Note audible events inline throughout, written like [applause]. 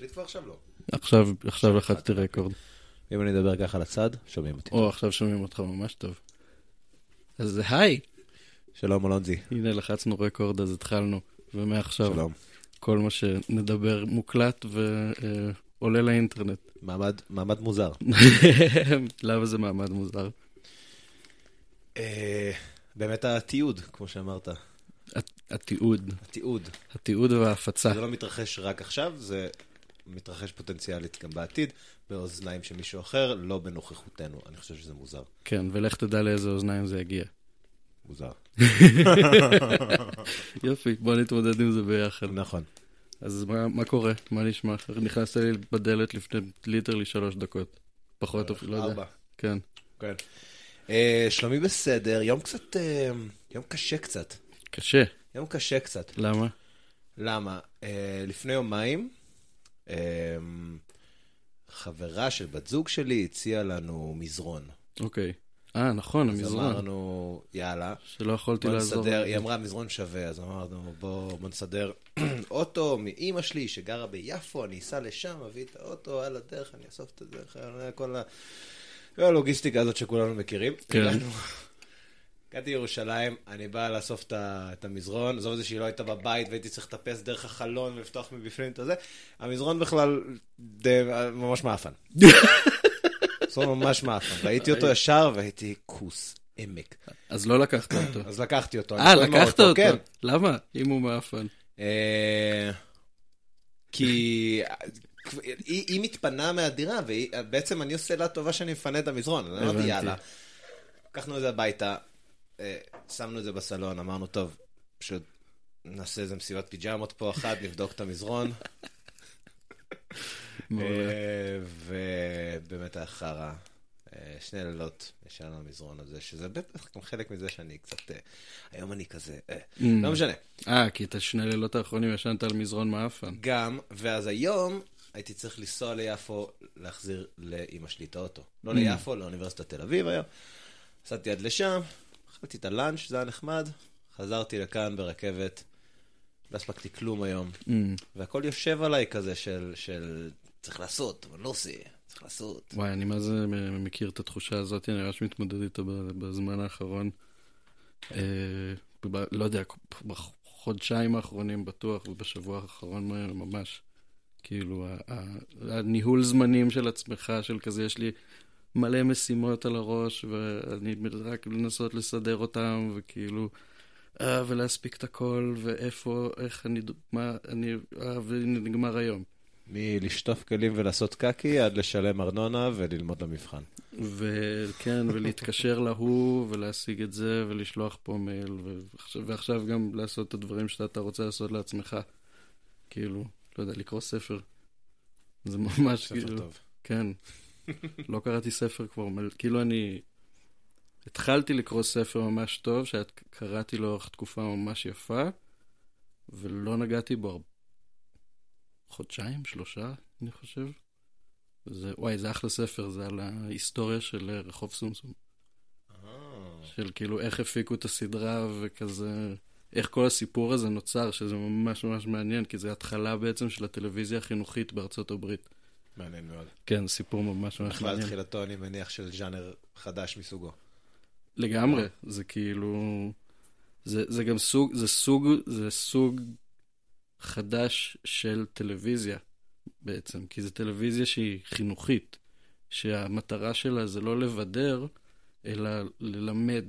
מקליט כבר עכשיו? לא. עכשיו, עכשיו לחצתי רקורד. אם אני אדבר ככה לצד, שומעים אותי. או, עכשיו שומעים אותך ממש טוב. אז היי, שלום אלונזי. הנה לחצנו רקורד, אז התחלנו. ומעכשיו, שלום. כל מה שנדבר מוקלט ועולה לאינטרנט. [laughs] מעמד, מעמד מוזר. למה זה מעמד מוזר? אה, באמת התיעוד, כמו שאמרת. הת- התיעוד, התיעוד. התיעוד וההפצה. זה לא מתרחש רק עכשיו, זה מתרחש פוטנציאלית גם בעתיד, באוזניים של מישהו אחר, לא בנוכחותנו. אני חושב שזה מוזר. כן, ולך תדע לאיזה אוזניים זה יגיע. מוזר. [laughs] יופי, בוא נתמודד עם זה ביחד. נכון. אז מה, מה קורה? מה נשמע? נכנסת לי בדלת לפני ליטרלי שלוש דקות. פחות אפילו, לא יודע. ארבע. כן. כן. אה, שלומי בסדר, יום קצת, אה, יום קשה קצת. קשה. יום קשה קצת. למה? למה? אה, לפני יומיים, חברה של בת זוג שלי הציעה לנו מזרון. אוקיי. אה, נכון, אז המזרון. אמרנו, יאללה, שלא יכולתי לעזור. נסדר, היא אמרה מזרון שווה, אז אמרנו, בוא, בוא נסדר [clears throat] אוטו מאימא שלי שגרה ביפו, אני אסע לשם, אביא את האוטו על הדרך, אני אאסוף את זה, כל הלוגיסטיקה הזאת שכולנו מכירים. כן. הגעתי לירושלים, אני בא לאסוף את המזרון, עזוב את זה שהיא לא הייתה בבית והייתי צריך לטפס דרך החלון ולפתוח מבפנים את הזה, המזרון בכלל די, ממש מעפן. [laughs] מזרון ממש מעפן, ראיתי אותו ישר והייתי כוס עמק. אז לא לקחת אותו. אז לקחתי אותו. אה, לקחת אותו? כן. למה? אם הוא מאפן. אה, כי היא היא מתפנה מהדירה, ובעצם אני עושה לה טובה שאני מפנה את המזרון. אז אמרתי. יאללה. לקחנו את זה הביתה, שמנו את זה בסלון, אמרנו, טוב, פשוט נעשה איזה מסיבת פיג'מות פה אחת, נבדוק את המזרון. [laughs] אה, ובאמת היה חרא. אה, שני לילות ישן המזרון הזה, שזה בטח גם חלק מזה שאני קצת... אה, היום אני כזה... אה, Mm. לא משנה. אה, כי את השני לילות האחרונים ישנת על מזרון מאפן. גם, ואז היום הייתי צריך לנסוע ליפו, להחזיר לאימא שלי את האוטו. לא Mm. ליפו, לאוניברסיטת תל אביב היום. נסעתי עד לשם, אכלתי את הלאנץ', זה היה נחמד. חזרתי לכאן ברכבת, לא הספקתי כלום היום. Mm. והכל יושב עליי כזה של, של צריך לעשות, אבל לא עושה, צריך לעשות. וואי, אני מה זה מכיר את התחושה הזאת, אני ממש מתמודד איתה בזמן האחרון. אה, ב- לא יודע, בחודשיים האחרונים בטוח, ובשבוע האחרון ממש. כאילו, הניהול זמנים של עצמך, של כזה, יש לי מלא משימות על הראש, ואני רק לנסות לסדר אותם, וכאילו, אה, ולהספיק את הכל, ואיפה, איך אני, מה, אני, אה, ונגמר היום. מלשטוף כלים ולעשות קקי, עד לשלם ארנונה וללמוד למבחן. וכן, ולהתקשר [laughs] להוא, ולהשיג את זה, ולשלוח פה מייל, ועכשיו, ועכשיו גם לעשות את הדברים שאתה רוצה לעשות לעצמך. כאילו, לא יודע, לקרוא ספר. זה ממש ספר כאילו, טוב. כן. לא קראתי ספר כבר, כאילו אני... התחלתי לקרוא ספר ממש טוב, שקראתי לאורך תקופה ממש יפה, ולא נגעתי בו הרבה... חודשיים, שלושה, אני חושב. זה, וואי, זה אחלה ספר, זה על ההיסטוריה של אה, רחוב סומסום. של כאילו איך הפיקו את הסדרה וכזה, איך כל הסיפור הזה נוצר, שזה ממש ממש מעניין, כי זה התחלה בעצם של הטלוויזיה החינוכית בארצות הברית. מעניין מאוד. כן, סיפור ממש ממש בכלל מעניין. תחילתו, אני מניח, של ז'אנר חדש מסוגו. לגמרי, זה כאילו... זה, זה גם סוג, זה סוג, זה סוג חדש של טלוויזיה בעצם, כי זו טלוויזיה שהיא חינוכית, שהמטרה שלה זה לא לבדר, אלא ללמד.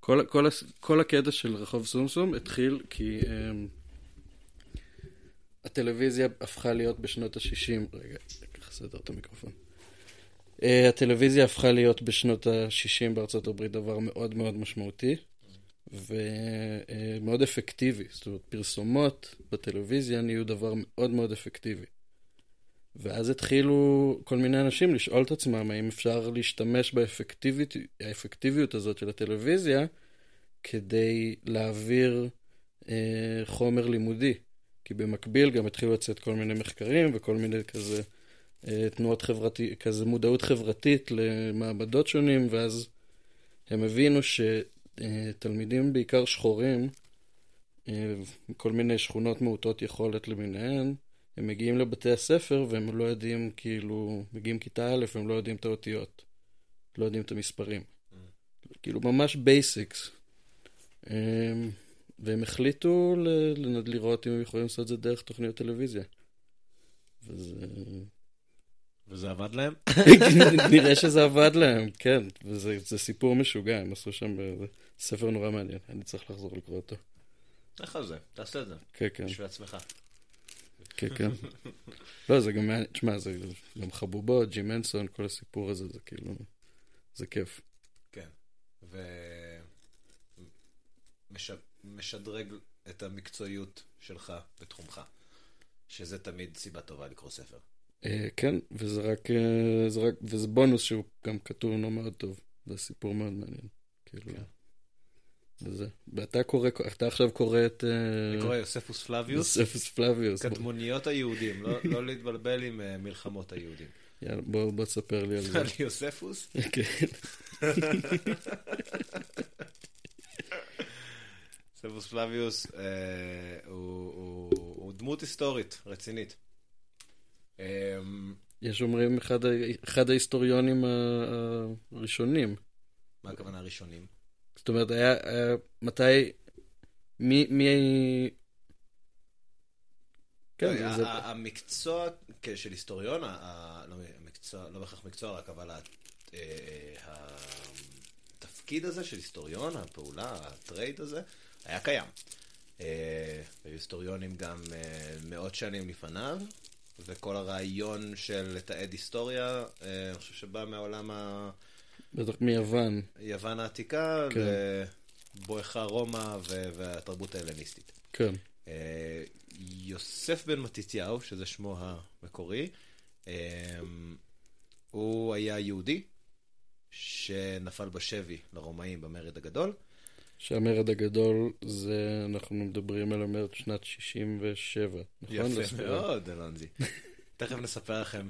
כל, כל, כל הקטע של רחוב סומסום התחיל כי um, הטלוויזיה הפכה להיות בשנות ה-60, רגע, ככה סדר את המיקרופון. Uh, הטלוויזיה הפכה להיות בשנות ה-60 בארצות הברית דבר מאוד מאוד משמעותי ומאוד אפקטיבי. זאת אומרת, פרסומות בטלוויזיה נהיו דבר מאוד מאוד אפקטיבי. ואז התחילו כל מיני אנשים לשאול את עצמם האם אפשר להשתמש באפקטיביות הזאת של הטלוויזיה כדי להעביר אה, חומר לימודי. כי במקביל גם התחילו לצאת כל מיני מחקרים וכל מיני כזה אה, תנועות חברתיות, כזה מודעות חברתית למעמדות שונים, ואז הם הבינו שתלמידים בעיקר שחורים, אה, כל מיני שכונות מעוטות יכולת למיניהן, הם מגיעים לבתי הספר והם לא יודעים, כאילו, מגיעים כיתה א' והם לא יודעים את האותיות. לא יודעים את המספרים. כאילו, ממש basics. והם החליטו לראות אם הם יכולים לעשות את זה דרך תוכניות טלוויזיה. וזה... וזה עבד להם? [laughs] נראה שזה עבד להם, כן. וזה זה סיפור משוגע, הם עשו שם זה ספר נורא מעניין. אני צריך לחזור לקרוא אותו. איך על זה? תעשה את זה. כן, כן, בשביל עצמך. כן, כן. [laughs] לא, זה גם מעניין, תשמע, זה גם חבובות, ג'י מנסון, כל הסיפור הזה, זה כאילו, זה כיף. כן. ומשדרג את המקצועיות שלך בתחומך. שזה תמיד סיבה טובה לקרוא ספר. אה, כן, וזה רק, אה, זה רק, וזה בונוס שהוא גם כתוב לא מאוד טוב. זה סיפור מאוד מעניין. כאילו, כן. וזה. ואתה קורא, אתה עכשיו קורא את... אה, אני קורא יוספוס פלביוס, יוספוס פלביוס. קדמוניות היהודים, לא- לא [laughs] להתבלבל עם מלחמות היהודים. יאללה, בוא בוא תספר לי על זה. על יוספוס? [laughs] כן. יוספוס פלביוס הוא דמות היסטורית, רצינית. אה, יש אומרים אחד, אחד ההיסטוריונים הראשונים. מה הכוונה הראשונים? זאת אומרת, היה, היה מתי, מי, מי, כן, לא, זה, המקצוע כ- של היסטוריון, לא המקצוע, לא בהכרח מקצוע רק, אבל אה, התפקיד הזה של היסטוריון, הפעולה, הטרייד הזה, היה קיים. אה, היו היסטוריונים גם אה, מאות שנים לפניו, וכל הרעיון של לתעד היסטוריה, אה, אני חושב שבא מהעולם ה... בטח מיוון. יוון העתיקה, כן. ובואכה רומא והתרבות ההלניסטית. כן, אה, יוסף בן מתתיהו, שזה שמו המקורי, אה, הוא היה יהודי שנפל בשבי לרומאים במרד הגדול. שהמרד הגדול זה, אנחנו מדברים על המרד שנת 67, נכון? יפה לספירה? מאוד, אלונזי. [laughs] תכף נספר לכם,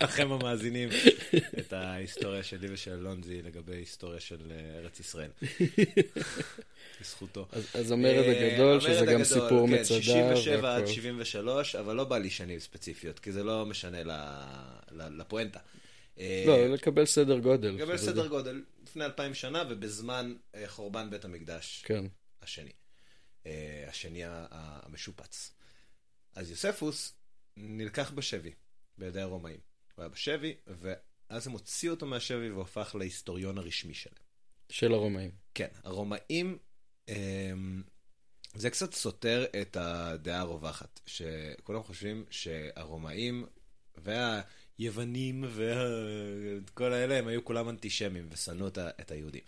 לכם המאזינים, את ההיסטוריה שלי ושל אלונזי לגבי היסטוריה של אה, ארץ ישראל. [laughs] בזכותו. אז, אז המרד אה, הגדול, שזה המרד גם הגדול, סיפור כן, מצדה. 67 עד והכל. 73, אבל לא בא לי שנים ספציפיות, כי זה לא משנה לפואנטה. אה, לא, לקבל סדר גודל. לקבל סדר גודל לפני אלפיים שנה ובזמן אה, חורבן בית המקדש כן, השני. אה, השני המשופץ. אז יוספוס נלקח בשבי בידי הרומאים. הוא היה בשבי, ואז הם הוציאו אותו מהשבי והופך להיסטוריון הרשמי שלהם. של הרומאים. כן, הרומאים, אמ, זה קצת סותר את הדעה הרווחת, שכולם חושבים שהרומאים והיוונים וכל האלה, הם היו כולם אנטישמים ושנאו את היהודים.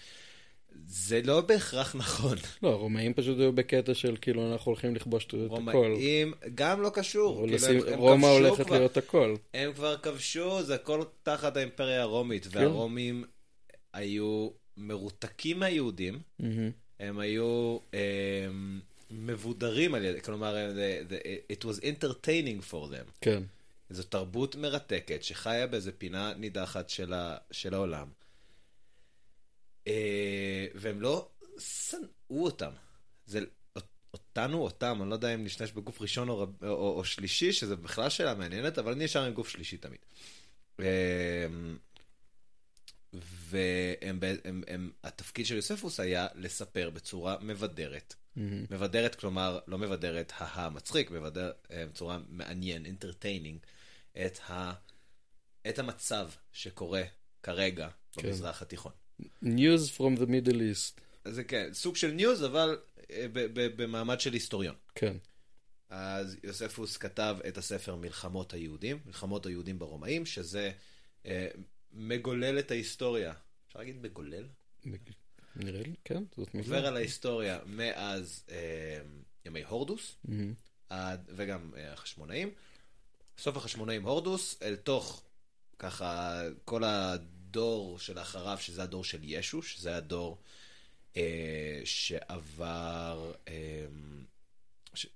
זה לא בהכרח נכון. לא, הרומאים פשוט היו בקטע של כאילו אנחנו הולכים לכבוש את הכל. רומאים גם לא קשור. כאילו, הם- הם רומא הולכת כבר- להיות הכל. הם כבר כבשו, זה הכל תחת האימפריה הרומית, כן. והרומים היו מרותקים מהיהודים. מהמם. הם היו um, מבודרים על ידי, כלומר, the, it was entertaining for them. כן. זו תרבות מרתקת שחיה באיזה פינה נידחת של, ה, של העולם. Uh, והם לא שנאו אותם. זה אותנו, אותם, אני לא יודע אם נשתמש בגוף ראשון או, רב- או, או שלישי, שזה בכלל שאלה מעניינת, אבל אני נשאר עם גוף שלישי תמיד. Um, והם, הם, הם, התפקיד של יוספוס היה לספר בצורה מבדרת. מהמם. מבדרת, כלומר, לא מבדרת הא מצחיק, מבדר אה, בצורה מעניין, entertaining, את, ה, את המצב שקורה כרגע כן. במזרח התיכון. News from the Middle East. זה כן, סוג של ניוז, אבל אה, במעמד של היסטוריון. כן. אז יוספוס כתב את הספר מלחמות היהודים, מלחמות היהודים ברומאים, שזה אה, מגולל את ההיסטוריה. אפשר להגיד מגולל? נראה לי, כן, זאת מילה. עובר על ההיסטוריה מאז אה, ימי הורדוס, מהמם. עד, וגם אה, החשמונאים. סוף החשמונאים הורדוס, אל תוך ככה כל הדור שלאחריו, שזה הדור של ישו, שזה הדור אה, שעבר, אה, ש...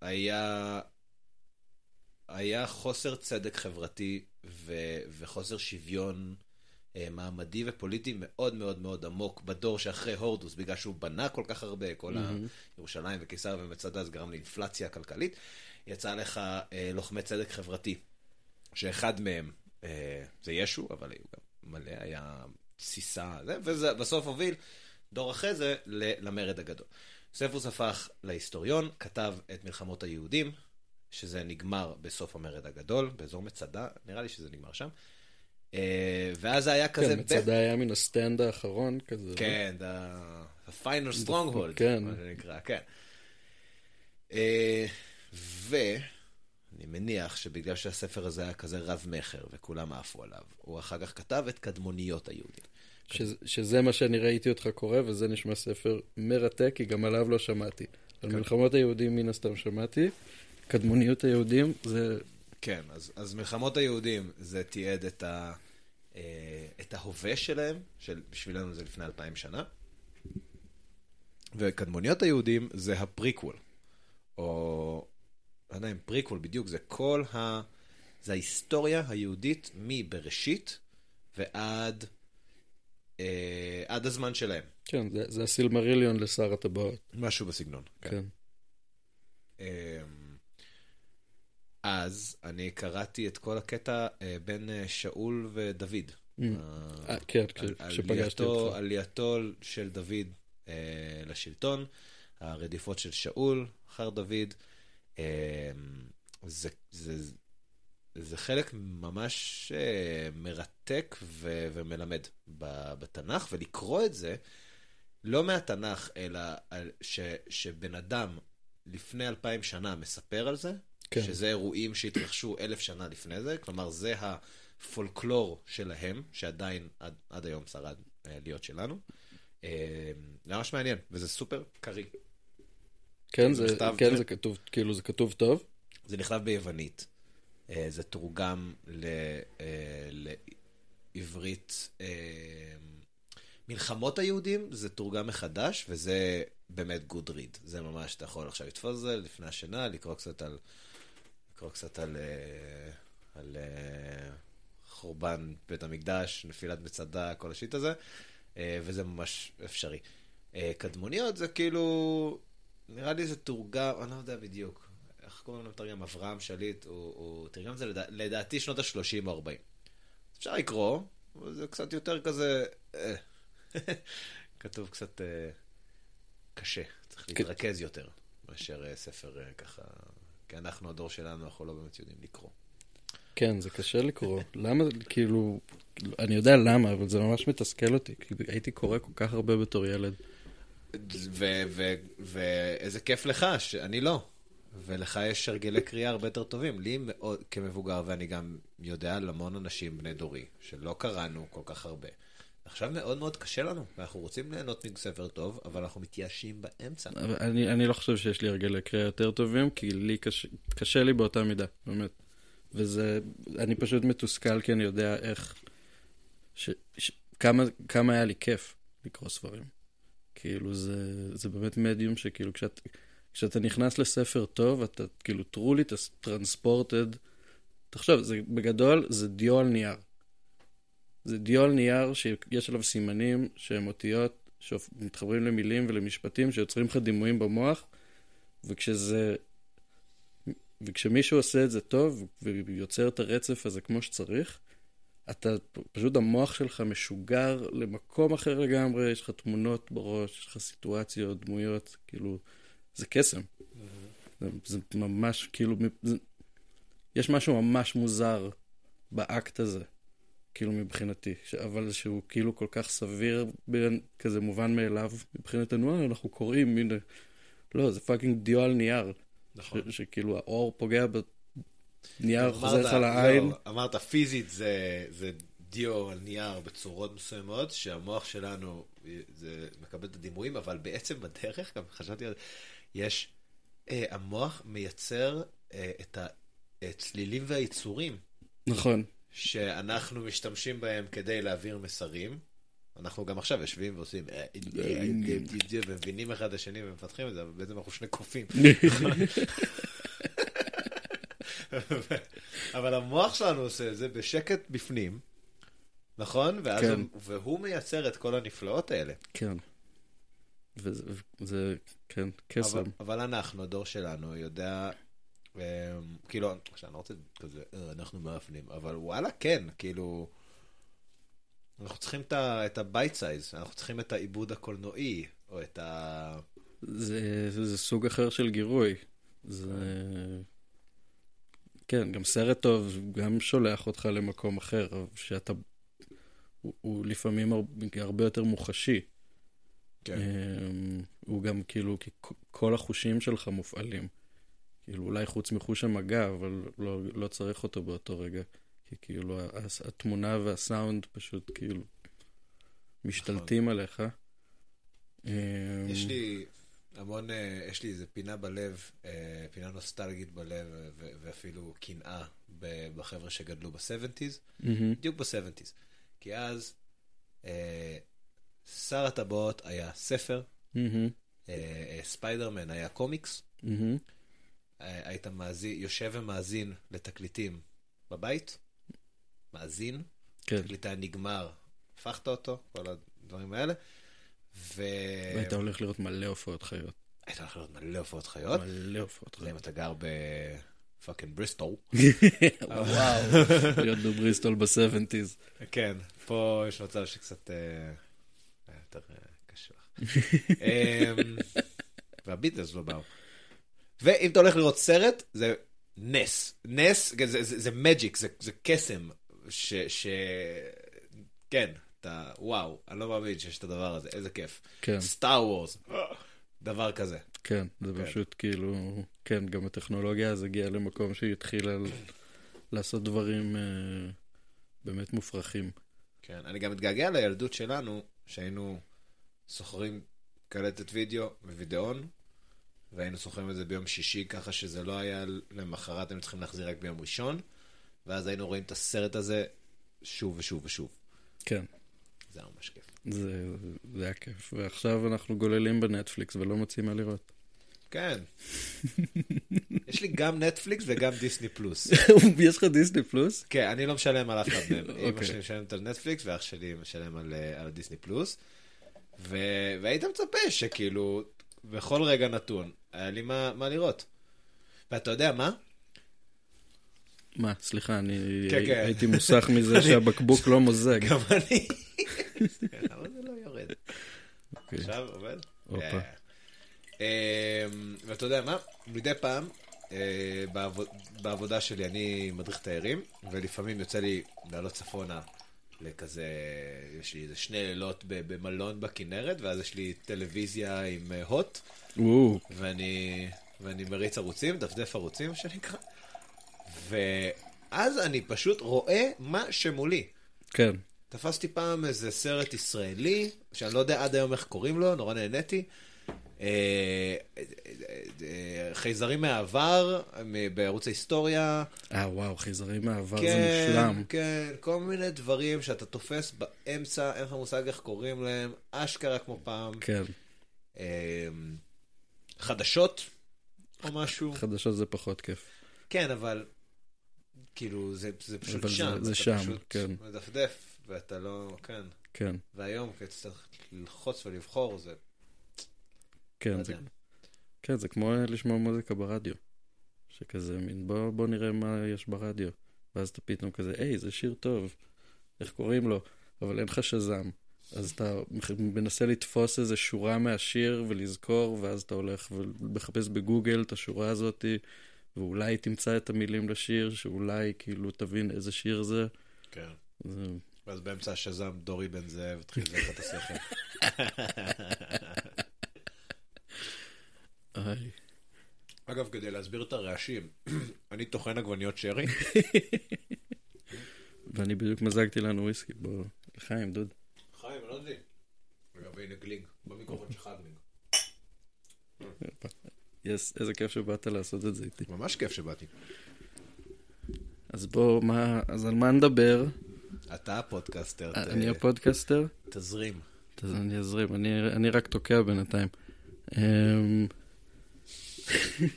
היה, היה חוסר צדק חברתי ו... וחוסר שוויון אה, מעמדי ופוליטי מאוד מאוד מאוד עמוק בדור שאחרי הורדוס, בגלל שהוא בנה כל כך הרבה, כל מהמם. הירודיון וקיסריה ומצדה, זה גרם לאינפלציה כלכלית. יצא לך אה, לוחמי צדק חברתי, שאחד מהם אה, זה ישו, אבל היו גם מלא, היה תסיסה, בסוף הוביל דור אחרי זה למרד הגדול. יוספוס הפך להיסטוריון, כתב את מלחמות היהודים, שזה נגמר בסוף המרד הגדול, באזור מצדה, נראה לי שזה נגמר שם. אה, ואז זה היה כזה... כן, ב- מצדה היה מן ה stand האחרון כזה. כן, the, the final stronghold, כן. מה שנקרא, כן. ואני מניח שבגלל שהספר הזה היה כזה רב-מכר וכולם עפו עליו, הוא אחר כך כתב את קדמוניות היהודים. שזה, שזה מה שאני ראיתי אותך קורא, וזה נשמע ספר מרתק, כי גם עליו לא שמעתי. על כן. מלחמות היהודים מן הסתם שמעתי, קדמוניות היהודים זה... כן, אז, אז מלחמות היהודים זה תיעד את, ה, אה, את ההווה שלהם, של, בשבילנו זה לפני אלפיים שנה, וקדמוניות היהודים זה הפריקוול, או לא יודע אם פריקוול בדיוק, זה כל ה... זה ההיסטוריה היהודית מבראשית ועד אה, עד הזמן שלהם. כן, זה, זה הסילמריליון לשר הטבעות. משהו בסגנון. כן. כן. אמ, אז אני קראתי את כל הקטע אה, בין אה, שאול ודוד. Mm. אה, אה, כן, כשפגשתי אותך. עלייתו של דוד אה, לשלטון, הרדיפות של שאול אחר דוד. אה, זה, זה, זה חלק ממש אה, מרתק ו, ומלמד בתנ"ך, ולקרוא את זה לא מהתנ"ך, אלא ש, שבן אדם לפני אלפיים שנה מספר על זה, כן. שזה אירועים שהתרחשו אלף שנה לפני זה, כלומר זה הפולקלור שלהם, שעדיין עד, עד היום שרד אה, להיות שלנו. זה ממש מעניין, וזה סופר קריא. כן, זה זה, נכתב- כן, זה כתוב, כאילו זה כתוב טוב. זה נכתב ביוונית, אה, זה תורגם ל, אה, לעברית. אה, מלחמות היהודים זה תורגם מחדש, וזה באמת גוד ריד. זה ממש, אתה יכול עכשיו לתפוס את זה לפני השינה, לקרוא קצת על, לקרוא קצת על, על חורבן בית המקדש, נפילת מצדה, כל השיט הזה, וזה ממש אפשרי. קדמוניות זה כאילו, נראה לי זה תורגם, אני לא יודע בדיוק. איך קוראים לו מתרגם? אברהם שליט, הוא, תרגם את זה לדע, לדעתי שנות ה-30 או 40. אפשר לקרוא, אבל זה קצת יותר כזה... אה. [laughs] כתוב קצת אה, קשה, צריך. להתרכז יותר מאשר אה, ספר אה, ככה... כי אנחנו, הדור שלנו, אנחנו לא באמת יודעים לקרוא. כן, זה קשה לקרוא. למה, כאילו, אני יודע למה, אבל זה ממש מתסכל אותי, כי הייתי קורא כל כך הרבה בתור ילד. ואיזה כיף לך, שאני לא. ולך יש הרגלי קריאה הרבה יותר טובים. לי מאוד, כמבוגר, ואני גם יודע על המון אנשים בני דורי, שלא קראנו כל כך הרבה. עכשיו מאוד מאוד קשה לנו, ואנחנו רוצים ליהנות מספר טוב, אבל אנחנו מתייאשים באמצע. אני, אני לא חושב שיש לי הרגלי קריאה יותר טובים, כי לי קשה, קשה לי באותה מידה, באמת. וזה, אני פשוט מתוסכל כי אני יודע איך, ש, ש, כמה, כמה היה לי כיף לקרוא ספרים. כאילו זה, זה באמת מדיום שכאילו כשאת, כשאתה נכנס לספר טוב, אתה כאילו טרולי טרנספורטד. תחשוב, זה, בגדול זה דיו על נייר. זה דיו על נייר שיש עליו סימנים שהם אותיות שמתחברים למילים ולמשפטים שיוצרים לך דימויים במוח, וכשזה... וכשמישהו עושה את זה טוב ויוצר את הרצף הזה כמו שצריך, אתה פשוט המוח שלך משוגר למקום אחר לגמרי, יש לך תמונות בראש, יש לך סיטואציות, דמויות, כאילו, זה קסם. זה, זה ממש כאילו, זה, יש משהו ממש מוזר באקט הזה, כאילו מבחינתי, ש, אבל שהוא כאילו כל כך סביר, בין, כזה מובן מאליו מבחינתנו, "אה, אנחנו קוראים, הנה, לא, זה fucking דיו על נייר, נכון. ש, שכאילו האור פוגע בנייר, חוזר לך לעין. לא, אמרת פיזית זה, זה דיו על נייר בצורות מסוימות, שהמוח שלנו זה מקבל את הדימויים, אבל בעצם בדרך, גם חשבתי על זה, יש, אה, המוח מייצר אה, את הצלילים והיצורים נכון. שאנחנו משתמשים בהם כדי להעביר מסרים. אנחנו גם עכשיו יושבים ועושים אה, אה, אה, אה, ומבינים אחד את השני ומפתחים את זה, אבל בעצם אנחנו שני קופים. [laughs] אבל המוח שלנו עושה את זה בשקט בפנים, נכון? ואז כן. הוא- והוא מייצר את כל הנפלאות האלה. כן. וזה, זה, כן, קסם. אבל, אבל אנחנו, הדור שלנו, יודע אמ, כאילו, עכשיו, אני לא רוצה כזה, "אה, אנחנו מאפנים, אבל וואלה, כן, כאילו... אנחנו צריכים את ה- את ה bite size, אנחנו צריכים את העיבוד הקולנועי, או את ה... זה, זה, זה סוג אחר של גירוי. זה... כן, גם סרט טוב גם שולח אותך למקום אחר, שאתה... הוא, הוא לפעמים הרבה, הרבה יותר מוחשי. כן. אמ, הוא גם כאילו, כל החושים שלך מופעלים. כאילו, אולי חוץ מחוש המגע, אבל לא, לא צריך אותו באותו רגע. כי כאילו, התמונה והסאונד פשוט כאילו משתלטים עליך. אמ, יש לי המון, אה, יש לי איזה פינה בלב, אה, פינה נוסטלגית בלב, ו- ואפילו קנאה בחבר'ה שגדלו ב-70's, מהמם, בדיוק ב-70's. כי אז אה, שר הטבעות היה ספר, אה, אה, ספיידרמן היה קומיקס. אה, היית מאזין, יושב ומאזין לתקליטים בבית, מאזין, כן, תקליט היה נגמר, הפכת אותו, כל הדברים האלה, ו... והיית הולך לראות מלא הופעות חיות. היית הולך לראות מלא הופעות חיות, מלא הופעות זה אם חיות. אתה גר ב fucking [laughs] בריסטול. וואו, להיות בבריסטול ב-70's. כן, פה יש מצב שקצת אה, יותר אה, קשה לך. [laughs] אמ, והביטלס לא באו. ואם אתה הולך לראות סרט, זה נס. נס, זה- magic, זה קסם. ש... כן, אתה, וואו, אני לא מאמין שיש את הדבר הזה, איזה כיף. כן, Star Wars, דבר כזה. כן, זה כן. פשוט כאילו, כן, גם הטכנולוגיה אז הגיעה למקום שהיא התחילה ל- לעשות דברים אה, באמת מופרכים. כן, אני גם מתגעגע לילדות שלנו, שהיינו סוחרים קלטת וידאו ווידאון, והיינו סוחרים את זה ביום שישי, ככה שזה לא היה למחרת, היינו צריכים להחזיר רק ביום ראשון, ואז היינו רואים את הסרט הזה שוב ושוב ושוב. כן, זה היה ממש כיף. זה, זה היה כיף. ועכשיו אנחנו גוללים בנטפליקס ולא מוצאים מה לראות. כן. [laughs] יש לי גם נטפליקס וגם דיסני פלוס. [laughs] יש לך דיסני פלוס? כן, אני לא משלם על אף אחד מהם. [laughs] אמא אוקיי. שלי משלמת על נטפליקס, ואח שלי משלם על, אה, על דיסני פלוס. ו... והיית מצפה שכאילו, בכל רגע נתון, היה לי מה, מה לראות. ואתה יודע מה? מה, סליחה, אני כן, כן. הייתי מוסך [laughs] מזה שהבקבוק לא מוזג. גם אני. [laughs] למה זה לא יורד? אוקיי. עכשיו עובד? אה, אמ, ואתה יודע מה? מדי פעם, אה, בעבוד- בעבודה שלי אני מדריך תיירים, ולפעמים יוצא לי לעלות צפונה לכזה, יש לי איזה שני לילות במלון בכנרת, ואז יש לי טלוויזיה עם אה, הוט, ואני, ואני מריץ ערוצים, דפדף ערוצים, מה שנקרא, ואז אני פשוט רואה מה שמולי. כן. תפסתי פעם איזה סרט ישראלי, שאני לא יודע עד היום איך קוראים לו, נורא נהניתי. אה, אה, אה, חייזרים מהעבר, בערוץ ההיסטוריה. אה, וואו, חייזרים מהעבר זה כן, מושלם. כן, כל מיני דברים שאתה תופס באמצע, אין לך מושג איך קוראים להם, אשכרה כמו פעם. כן, חדשות או משהו. חדשות זה פחות כיף. כן, אבל כאילו, זה, זה פשוט זה- שם. זה אתה שם, פשוט כן. מדפדף, ואתה לא, כן. כן, והיום, כי אתה צריך ללחוץ ולבחור, זה... לא כן, זה, יודע. כן, זה כמו לשמוע מוזיקה ברדיו. שכזה מין, בוא, בוא נראה מה יש ברדיו. ואז אתה פתאום כזה, היי, זה שיר טוב, איך קוראים לו? אבל אין לך שזם. אז אתה מנסה לתפוס איזה שורה מהשיר ולזכור, ואז אתה הולך ומחפש בגוגל את השורה הזאת, ואולי תמצא את המילים לשיר, שאולי כאילו תבין איזה שיר זה. כן. זה... ואז באמצע השזם, דורי בן זאב התחיל לזכר את השכל. אגב, כדי להסביר את הרעשים, אני טוחן עגבניות שרי. ואני בדיוק מזגתי לנו וויסקי, בוא, לחיים, דוד. חיים, אני לא מבין. רגע, והנה גלינג, במיקרופון שלך גלינג. Yes, איזה כיף שבאת לעשות את זה איתי. ממש כיף שבאתי. אז בוא, מה, אז על מה נדבר? אתה הפודקאסטר, ת- אני הפודקאסטר, תזרים. אז אני אזרים, אני, אני רק תוקע בינתיים. אמ, [laughs]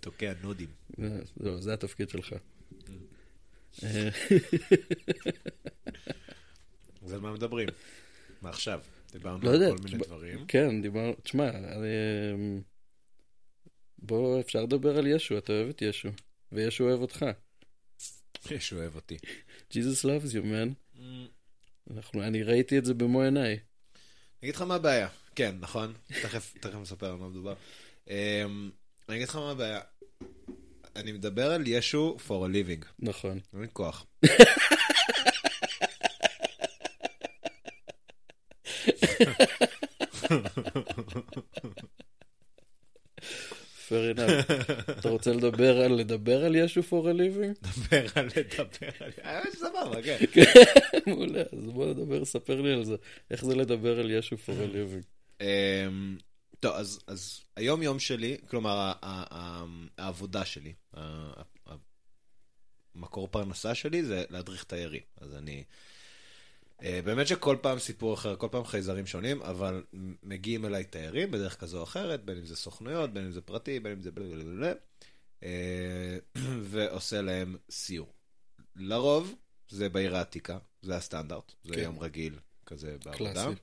תוקע נודים. זהו, זה התפקיד שלך. אה, אז על מה מדברים? מה עכשיו? דיברנו לא על יודע, כל מיני תשמע- דברים. כן, דיברנו, תשמע, אני, אמ, בוא, אפשר לדבר על ישו, אתה אוהב את ישו, וישו אוהב אותך. ישו אוהב אותי. Jesus loves you, man. אנחנו, אני ראיתי את זה במו עיניי. אני אגיד לך מה הבעיה. כן, נכון? תכף, תכף נספר על מה מדובר. אמ, אני אגיד לך מה הבעיה. אני מדבר על ישו for a living. נכון. אין לי כוח. [laughs] fair enough. אתה רוצה לדבר על לדבר על ישו for a living? לדבר על לדבר על... האמת שסבבה, כן. מעולה, אז בוא נדבר, ספר לי על זה. איך זה לדבר על ישו for a living? אמ, טוב, אז, היום יום שלי, כלומר, ה- ה- ה- העבודה שלי, ה- ה- המקור פרנסה שלי זה להדריך תיירים. אז אני... אה, באמת שכל פעם סיפור אחר, כל פעם חייזרים שונים, אבל מגיעים אליי תיירים בדרך כזו או אחרת, בין אם זה סוכנויות, בין אם זה פרטי, בין אם זה בלה אה, [clears throat] ועושה להם סיור. לרוב זה בעיר העתיקה, זה הסטנדרט, זה כן. יום רגיל כזה בעבודה. קלאסי.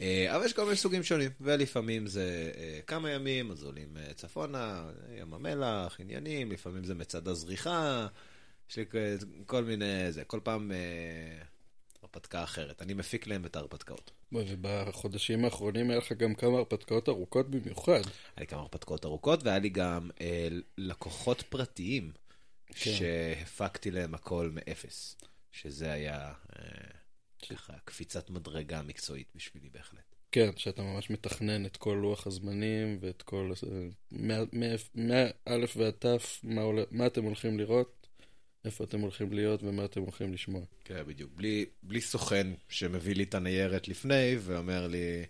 אה, אבל יש כל מיני סוגים שונים, ולפעמים זה כמה ימים, אז עולים צפונה, ים המלח, עניינים, לפעמים זה מצעד הזריחה, יש לי כל מיני, זה, כל פעם הרפתקה אחרת. אני מפיק להם את ההרפתקאות. ובחודשים האחרונים היה לך גם כמה הרפתקאות ארוכות במיוחד. היה לי כמה הרפתקאות ארוכות, והיה לי גם אה, לקוחות פרטיים, כן. שהפקתי להם הכל מאפס, שזה היה אה, ככה קפיצת מדרגה מקצועית בשבילי בהחלט. כן, שאתה ממש מתכנן את כל לוח הזמנים ואת כל... מאלף ועד תף, מה, עולה- מה אתם הולכים לראות, איפה אתם הולכים להיות ומה אתם הולכים לשמוע. כן, בדיוק. בלי, בלי סוכן שמביא לי את הניירת לפני ואומר לי...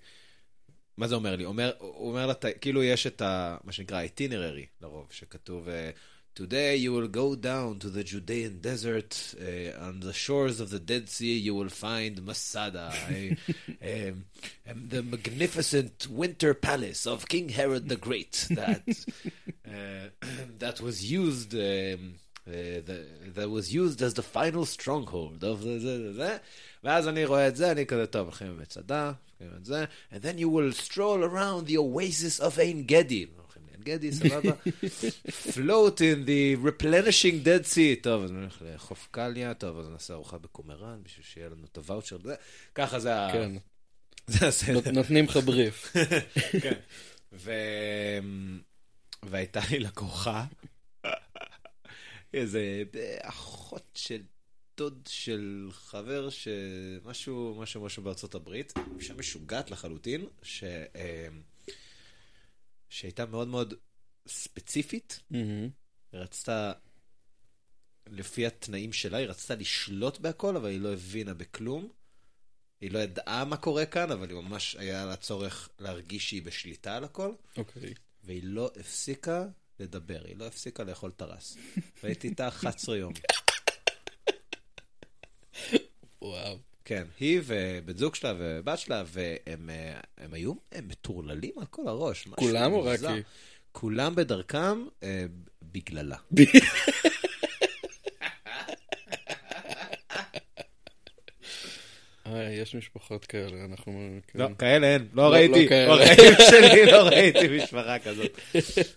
מה זה אומר לי? אומר, הוא אומר לה, כאילו יש את ה... מה שנקרא itinerary לרוב, שכתוב אה, Today you will go down to the Judean desert, uh, on the shores of the Dead Sea you will find Masada, a- um, um, the magnificent winter palace of King Herod the Great that, uh, that was used um, uh, that was used as the final stronghold of the זה, זה, זה. ואז אני רואה את זה, אני כזה, טוב, הולכים במצעדה, הולכים את זה, and then you will stroll around the oasis of עין גדי. [laughs] הולכים לעין גדי, סבבה? float in the replenishing dead sea. טוב, אז אני הולך לחוף קליה, טוב, אז נעשה ארוחה בקומראן, בשביל שיהיה לנו את הוואוצ'ר. ככה זה ה... כן, [laughs] זה הסדר. נות- נותנים לך בריף. [laughs] כן. ו... והייתה לי לקוחה, איזה אחות של דוד של חבר שמשהו, משהו, משהו בארצות הברית, אישה משוגעת לחלוטין, ש... שהייתה מאוד מאוד ספציפית. היא רצתה, לפי התנאים שלה, היא רצתה לשלוט בהכל, אבל היא לא הבינה בכלום. היא לא ידעה מה קורה כאן, אבל היא ממש היה לה צורך להרגיש שהיא בשליטה על הכל, אוקיי. והיא לא הפסיקה לדבר, היא לא הפסיקה לאכול טרס. והייתי איתה 11 יום. וואו. כן, היא ובן זוג שלה ובת שלה, והם אה, הם היו הם מטורללים על כל הראש. כולם או רק. היא? כולם בדרכם אה, בגללה. [laughs] אה, יש משפחות כאלה, אנחנו... כן. לא, כאלה אין, לא לא ראיתי, כאלה. [laughs] בחיים שלי לא ראיתי משפחה כזאת.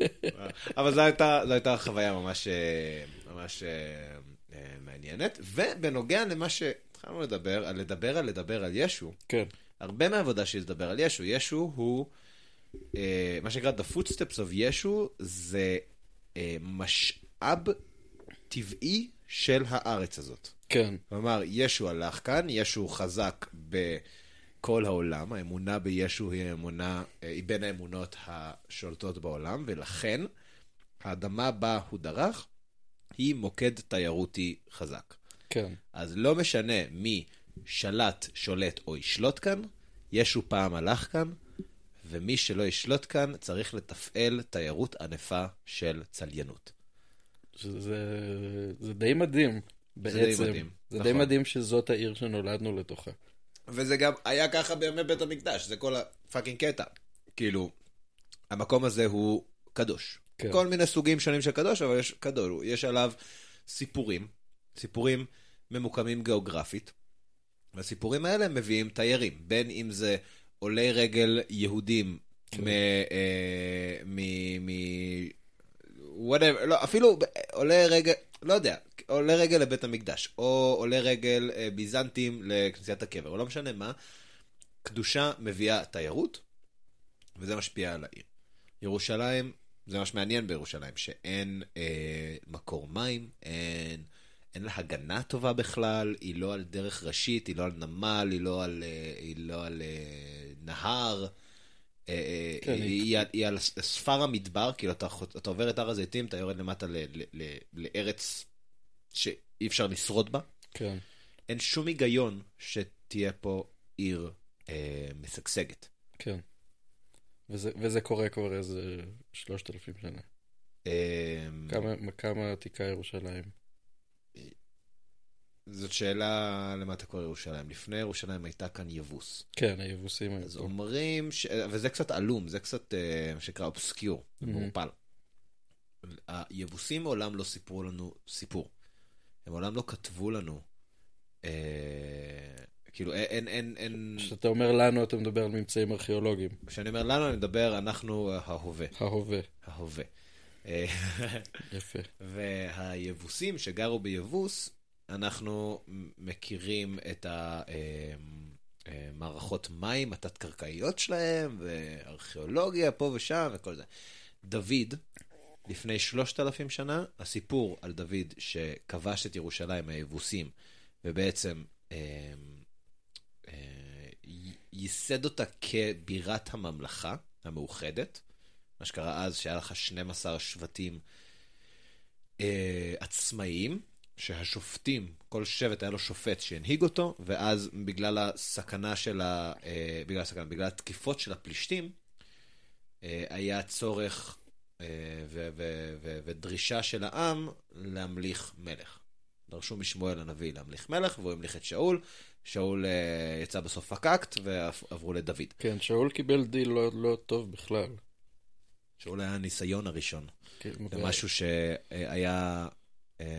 [laughs] אבל זו הייתה, חוויה ממש, אה, ממש אה, אה, מעניינת. ובנוגע למה שהתחלנו לדבר, על לדבר על לדבר על ישו, כן, הרבה מהעבודה שלי לדבר על ישו. ישו הוא, מה שנקרא The Footsteps of ישו, זה משאב טבעי של הארץ הזאת. כן, כלומר, ישו הלך כאן, ישו חזק בכל העולם, האמונה בישו היא האמונה, אה, היא בין האמונות השולטות בעולם, ולכן האדמה בה הוא דרך היא מוקד תיירותי חזק. כן. אז לא משנה מי שלט, שולט או ישלוט כאן, ישו פעם הלך כאן, ומי שלא ישלוט כאן צריך לתפעל תיירות ענפה של צליינות. שזה זה די מדהים, בעצם. די מדהים, זה נכון. די מדהים שזאת העיר שנולדנו לתוכה. וזה גם היה ככה בימי בית המקדש, זה כל הפאקינג קטע. כאילו, המקום הזה הוא קדוש. כן. כן. כל מיני סוגים שונים של קדוש, אבל יש קדוש, יש עליו סיפורים, סיפורים ממוקמים גיאוגרפית, והסיפורים האלה מביאים תיירים, בין אם זה עולי רגל יהודים מ... אה, מ... מ... whatever, לא, אפילו עולה רגל, לא יודע, עולה רגל לבית המקדש, או עולה רגל אה, ביזנטים לכנסיית הקבר, או לא משנה מה, קדושה מביאה תיירות, וזה משפיע על העיר. ירושלים, זה מה שמעניין בירושלים, שאין אה, מקור מים, אין, אין לה הגנה טובה בכלל, היא לא על דרך ראשית, היא לא על נמל, היא לא על, אה, היא לא על אה, נהר. אה, אה, כן, היא, על- ספר המדבר, כאילו אתה, עובר את הר הזיתים, אתה יורד למטה ל, ל, ל, לארץ שאי אפשר לשרוד בה. כן. אין שום היגיון שתהיה פה עיר אה, משגשגת. כן. וזה, וזה קורה כבר איזה שלושת אלפים שנה. אה, כמה, כמה עתיקה ירושלים? זאת שאלה למה אתה קורא ירושלים. לפני ירושלים הייתה כאן יבוס. כן, היבוסים היו אז. אומרים, ש... וזה קצת עלום, זה קצת אה, מה שנקרא אובסקיור, Mhm. מעורפל. היבוסים מעולם לא סיפרו לנו סיפור. הם מעולם לא כתבו לנו, אה, כאילו אין, אין, אין, כשאתה אומר לנו, אתה מדבר על ממצאים ארכיאולוגיים. כשאני אומר לנו, אני מדבר, אנחנו אה, ההווה, ההווה. ההווה. אה, יפה. [laughs] והיבוסים שגרו ביבוס, אנחנו מכירים את המערכות מים התת-קרקעיות שלהם, וארכיאולוגיה פה ושם וכל זה. דוד, לפני שלושת אלפים שנה, הסיפור על דוד שכבש את ירושלים מהיבוסים, ובעצם אה, אה, ייסד אותה כבירת הממלכה המאוחדת. מה שקרה אז, שהיה לך 12 שבטים אה, עצמאיים, שהשופטים, כל שבט היה לו שופט שהנהיג אותו, ואז בגלל הסכנה של ה... אה, בגלל הסכנה, בגלל התקיפות של הפלישתים, אה, היה צורך אה, ו- ו- ו- ודרישה של העם להמליך מלך. דרשו משמואל הנביא להמליך מלך, והוא המליך את שאול. שאול יצא בסוף פקקט, ועברו לדוד. כן, שאול קיבל דיל לא, לא טוב בכלל. שאול היה הניסיון הראשון. כן, זה משהו שהיה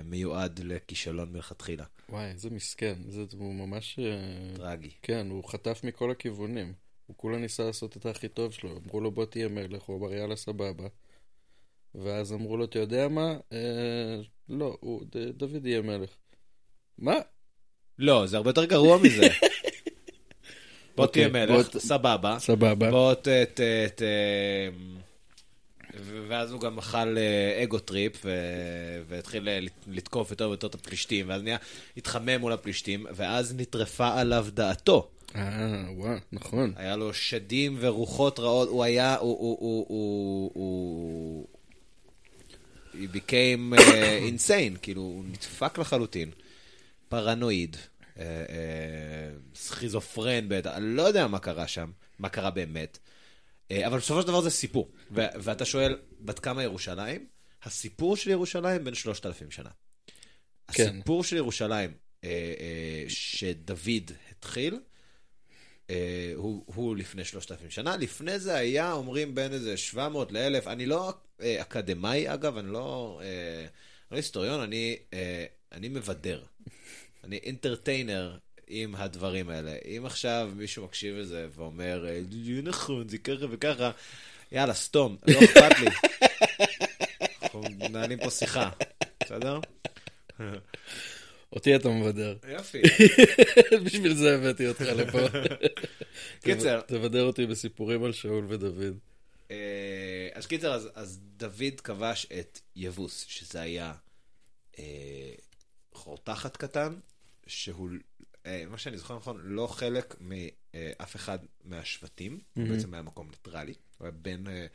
מיועד לכישלון מלכתחילה. וואי, איזה מסכן. זה, הוא ממש... אה, טרגי. כן, הוא חטף מכל הכיוונים. הוא כולה ניסה לעשות את הכי טוב שלו. אמרו לו, בוא תהיה מלך, הוא אמר, יאללה, סבבה. ואז אמרו לו, אתה יודע מה? אה, לא, הוא, ד, דוד יהיה מלך. מה? לא, זה הרבה יותר גרוע מזה. [laughs] בוא אוקיי, תהיה בוא מלך, סבבה. סבבה. בוא ת... ואז הוא גם אכל אה, ego trip, ו- והתחיל אה, לת- לתקוף יותר ויותר את הפלישתים, ואז נהיה, התחמם מול הפלישתים, ואז נטרפה עליו דעתו. אה, וואו, נכון. היה לו שדים ורוחות רעות, הוא היה, הוא, הוא, הוא, הוא, הוא... he became uh, [coughs] insane, כאילו, הוא נדפק לחלוטין. פרנואיד, אה, אה, סכיזופרן בטח, אני לא יודע מה קרה שם, מה קרה באמת. אה, אבל בסופו של דבר זה סיפור. ו- ואתה שואל, בת כמה ירושלים? הסיפור של ירושלים בין 3,000 שנה. כן. הסיפור של ירושלים, אה, אה, שדוד התחיל, אה, הוא, הוא לפני 3,000 שנה. לפני זה היה, אומרים, בין איזה 700 ל-1,000. אני לא אה, אקדמאי, אגב, אני לא, אה, לא היסטוריון, אני, אה, אני מבדר. אני אינטרטיינר עם הדברים האלה. אם עכשיו מישהו מקשיב לזה ואומר, אה, נכון, זה ככה וככה, יאללה, סתום, לא [laughs] אכפת לי. אנחנו מנהלים פה שיחה, בסדר? אותי אתה מבדר. יופי. [laughs] בשביל זה הבאתי אותך לפה. [laughs] קיצר. תבדר אותי בסיפורים על שאול ודוד. אה, אז קיצר, אז, אז דוד כבש את יבוס, שזה היה אה, חורתחת קטן, שהוא, מה שאני זוכר נכון, לא חלק מאף אחד מהשבטים, הוא מהמם. בעצם היה מקום ניטרלי, הוא היה בין, אה,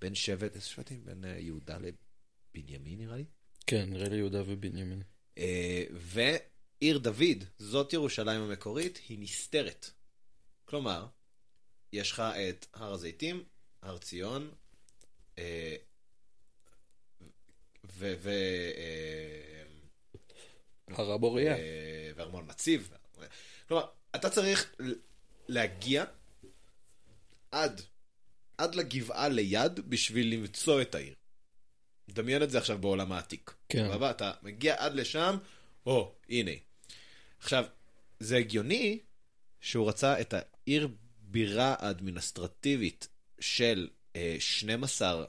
בין שבט, איזה שבטים? בין אה, יהודה לבנימין נראה לי. כן, נראה לי יהודה ובנימין. אה, ועיר דוד, זאת ירושלים המקורית, היא נסתרת. כלומר, יש לך את הר הזיתים, הר ציון, אה, ו... ו אה, הר המוריה. אה, וארמון מציב. כלומר, אתה צריך להגיע עד, עד לגבעה ליד בשביל למצוא את העיר. דמיין את זה עכשיו בעולם העתיק. כן. סבבה? אתה מגיע עד לשם, או, הנה. עכשיו, זה הגיוני שהוא רצה את העיר בירה האדמיניסטרטיבית של אה, 12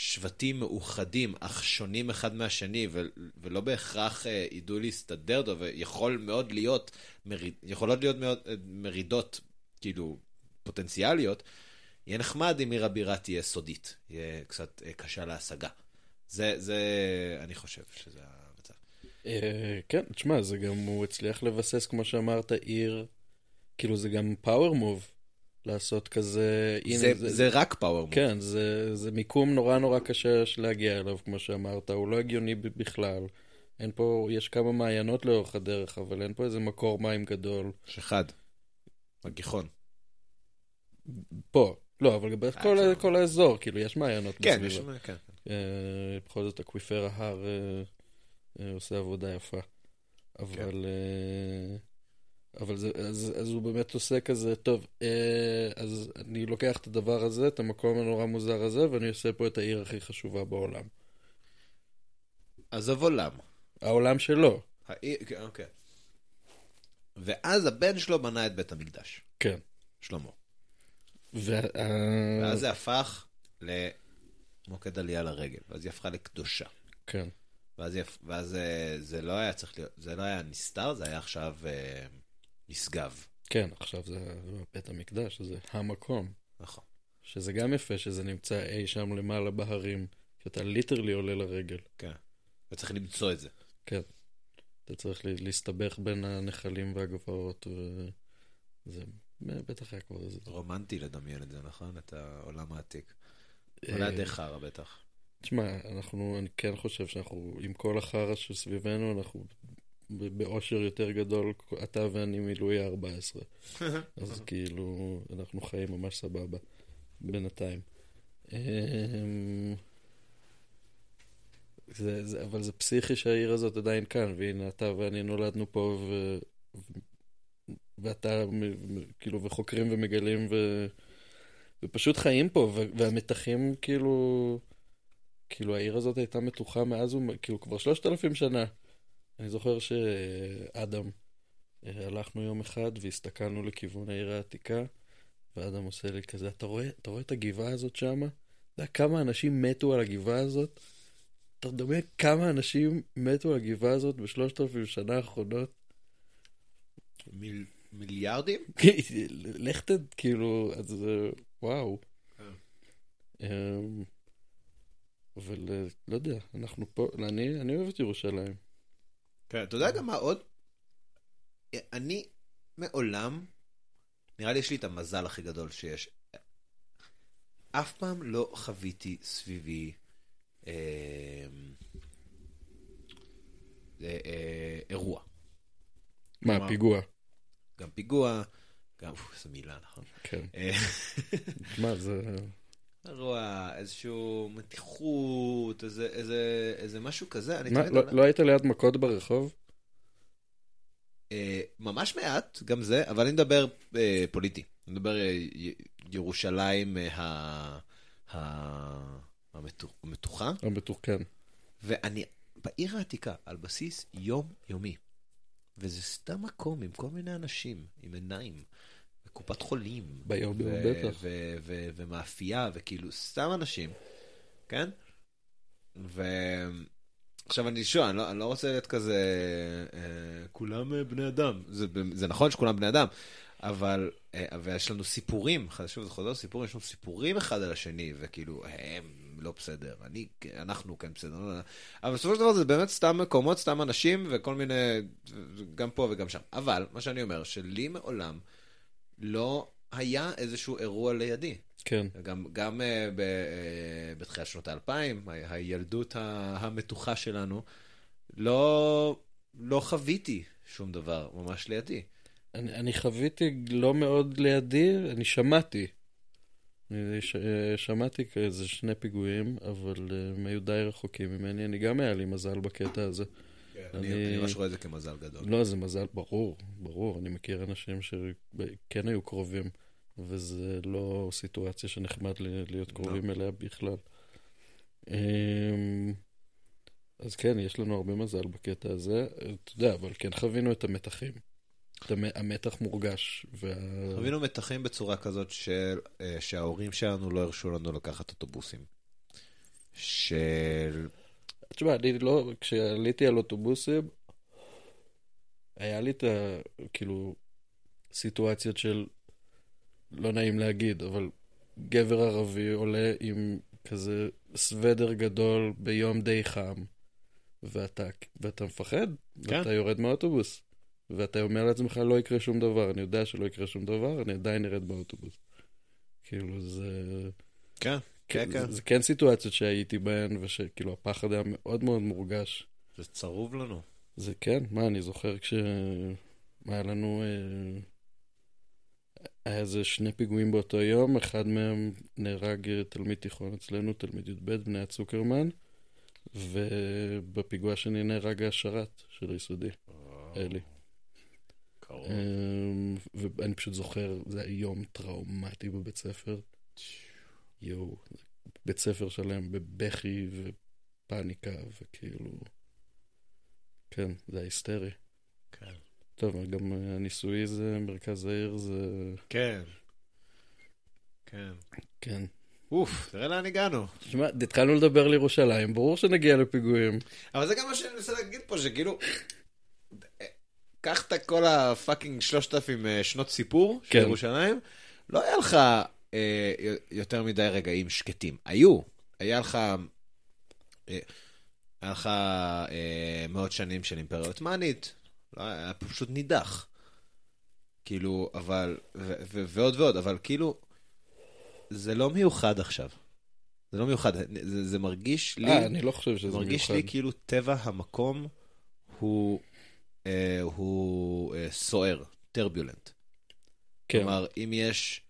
שבטים מאוחדים, אך שונים אחד מהשני, ו- ולא בהכרח אה, ידעו להסתדר טוב, ויכול מאוד להיות, מריד, יכולות להיות מאוד אה, מרידות, כאילו, פוטנציאליות, יהיה נחמד אם עיר הבירה תהיה סודית, יהיה קצת אה, קשה להשגה. זה, זה, אני חושב שזה המצב. אה, כן, תשמע, זה גם, הוא הצליח לבסס, כמו שאמרת, עיר, כאילו זה גם פאוור מוב, לעשות כזה... הנה, זה, זה, זה רק פאוור מוב. כן, זה, זה מיקום נורא נורא קשה להגיע אליו, כמו שאמרת, הוא לא הגיוני בכלל. אין פה, יש כמה מעיינות לאורך הדרך, אבל אין פה איזה מקור מים גדול. יש אחד. הגיחון. פה. לא, אבל כל, אפשר. כל האזור, כאילו, יש מעיינות כן, יש... בסביבה. כן. אה, בכל זאת, אקוויפר ההר אה, אה, עושה עבודה יפה. אבל... אה, אבל זה, אז, אז הוא באמת עושה כזה, טוב, אה, אז אני לוקח את הדבר הזה, את המקום הנורא מוזר הזה, ואני עושה פה את העיר הכי חשובה בעולם. עזוב עולם. העולם שלו, העיר, כן, אוקיי. ואז הבן שלו בנה את בית המקדש, כן. שלמה. וה... ואז זה הפך למוקד עלייה לרגל, ואז היא הפכה לקדושה. כן. ואז, היא, ואז אה, זה לא היה צריך להיות, זה לא היה נסתר, זה היה עכשיו אה, נשגב. כן, עכשיו זה בית המקדש, זה המקום. נכון. שזה גם יפה שזה נמצא אי שם למעלה בהרים, שאתה ליטרלי עולה לרגל. כן. וצריך למצוא את זה. כן. אתה צריך לה- להסתבך בין הנחלים והגבעות, וזה בטח היה כבר איזה... רומנטי לדמיין את זה, נכון? את העולם העתיק. אה, אולי די חרא בטח. תשמע, אנחנו, אני כן חושב שאנחנו, עם כל החרא שסביבנו, אנחנו באושר יותר גדול, אתה ואני מלואי ה-14. [laughs] אז כאילו, אנחנו חיים ממש סבבה, בינתיים. אמ, זה, זה, אבל זה פסיכי שהעיר הזאת עדיין כאן, והנה אתה ואני נולדנו פה, ו, ו, ואתה כאילו, וחוקרים ומגלים, ו, ופשוט חיים פה, ו, והמתחים כאילו, כאילו העיר הזאת הייתה מתוחה מאז, כאילו כבר שלושת אלפים שנה. אני זוכר שאדם, אה, הלכנו יום אחד והסתכלנו לכיוון העיר העתיקה, ואדם עושה לי כזה, אתה רואה, אתה רואה את הגבעה הזאת שמה? אתה יודע כמה אנשים מתו על הגבעה הזאת? אתה מדמיין כמה אנשים מתו על הגבעה הזאת בשלושת אלפים שנה האחרונות? מיל... מיליארדים? [laughs] לך תד, כאילו, אז אה, וואו. כן. אמ, אבל אה, לא יודע, אנחנו פה, אני, אני אוהב את ירושלים. כן, אתה יודע גם מה עוד? אני מעולם, נראה לי יש לי את המזל הכי גדול שיש. אף פעם לא חוויתי סביבי אה, אה, אה, אירוע. מה, כלומר- פיגוע? גם פיגוע, גם, אוף, איזו מילה, נכון? כן. אה, מה, זה... אירוע, איזשהו מתיחות, איזה, איזה, איזה משהו כזה. אני מה, לא- אומר- לא היית ליד מכות ברחוב? אה, ממש מעט, גם זה, אבל אני מדבר אה, פוליטי. אני מדבר אה, ירושלים אה, ה- ה- המתו- המתוחה, המתוחכן. ואני בעיר העתיקה על בסיס יומיומי. וזה סתם מקום עם כל מיני אנשים, עם עיניים, וקופת חולים. ביום יום ו- בטח. ו- ו- ומאפייה, וכאילו סתם אנשים, כן? ועכשיו אני שואל, אני לא, אני לא רוצה להיות כזה, אה, כולם אה, בני אדם. זה, זה נכון שכולם בני אדם, אבל, אה, ויש לנו סיפורים, שוב זה חוזר סיפורים, יש לנו סיפורים אחד על השני, וכאילו, הם לא בסדר, אני, אנחנו כן בסדר, לא, לא. אבל בסופו של דבר זה באמת סתם מקומות, סתם אנשים, וכל מיני, גם פה וגם שם. אבל, מה שאני אומר, שלי מעולם לא היה איזשהו אירוע לידי. כן. גם, גם uh, ב, uh, בתחילת שנות האלפיים, ה- הילדות ה- המתוחה שלנו, לא, לא חוויתי שום דבר ממש לידי. אני, אני חוויתי לא מאוד לידי, אני שמעתי. אני ש, אה, שמעתי כאיזה שני פיגועים, אבל אה, הם היו די רחוקים ממני. אני גם היה לי מזל בקטע הזה. אני, אני- אני ממש רואה את זה כמזל גדול. לא, זה מזל, ברור, ברור. אני מכיר אנשים שכן היו קרובים, וזה לא סיטואציה שנחמד להיות קרובים אליה בכלל. אמ, אז כן, יש לנו הרבה מזל בקטע הזה. אתה יודע, אבל כן חווינו את המתחים. המתח מורגש. וה... חווינו מתחים בצורה כזאת של, אה, שההורים שלנו לא הרשו לנו לקחת אוטובוסים. של... תשמע, אני לא, כשעליתי על אוטובוסים, היה לי את ה... כאילו, סיטואציות של, לא נעים להגיד, אבל גבר ערבי עולה עם כזה סוודר גדול ביום די חם, ואתה, ואתה מפחד, כן. ואתה יורד מהאוטובוס, ואתה אומר לעצמך, לא יקרה שום דבר, אני יודע שלא יקרה שום דבר, אני עדיין ארד באוטובוס. כאילו, זה... כן, כן, כן. זה, זה כן סיטואציות שהייתי בהן, ושכאילו הפחד היה מאוד מאוד מורגש. זה צרוב לנו. זה כן, מה, אני זוכר כש... היה לנו... אה, היה איזה שני פיגועים באותו יום, אחד מהם נהרג אה, תלמיד תיכון אצלנו, תלמיד י"ב, בני הצוקרמן, ובפיגוע השני נהרג השרת של היסודי, אלי. קרוב. אמ, ואני פשוט זוכר, זה היה יום טראומטי בבית ספר. יואו, בית ספר שלם בבכי ופאניקה, וכאילו... כן, זה היסטרי. כן. טוב, גם אה, הניסוי זה, מרכז העיר זה... כן. כן. כן. אוף, תראה לאן הגענו. תשמע, התחלנו לדבר על ירושלים, ברור שנגיע לפיגועים. אבל זה גם מה שאני מנסה להגיד פה, שכאילו... קח את כל ה fucking 3,000 אה, שנות סיפור של כן. ירושלים, לא היה לך אה, יותר מדי רגעים שקטים. היו. היה לך... אה, היה לך אה, מאות שנים של אימפריה עות'מאנית, לא, היה פשוט נידח. כאילו, אבל... ו- ו- ועוד ועוד, אבל כאילו... זה לא מיוחד עכשיו. זה לא מיוחד, זה, זה מרגיש לי... אה, אני לא חושב שזה מרגיש מיוחד. לי כאילו טבע המקום הוא, אה, הוא אה, סוער, טרביולנט. כן, כלומר, אם יש,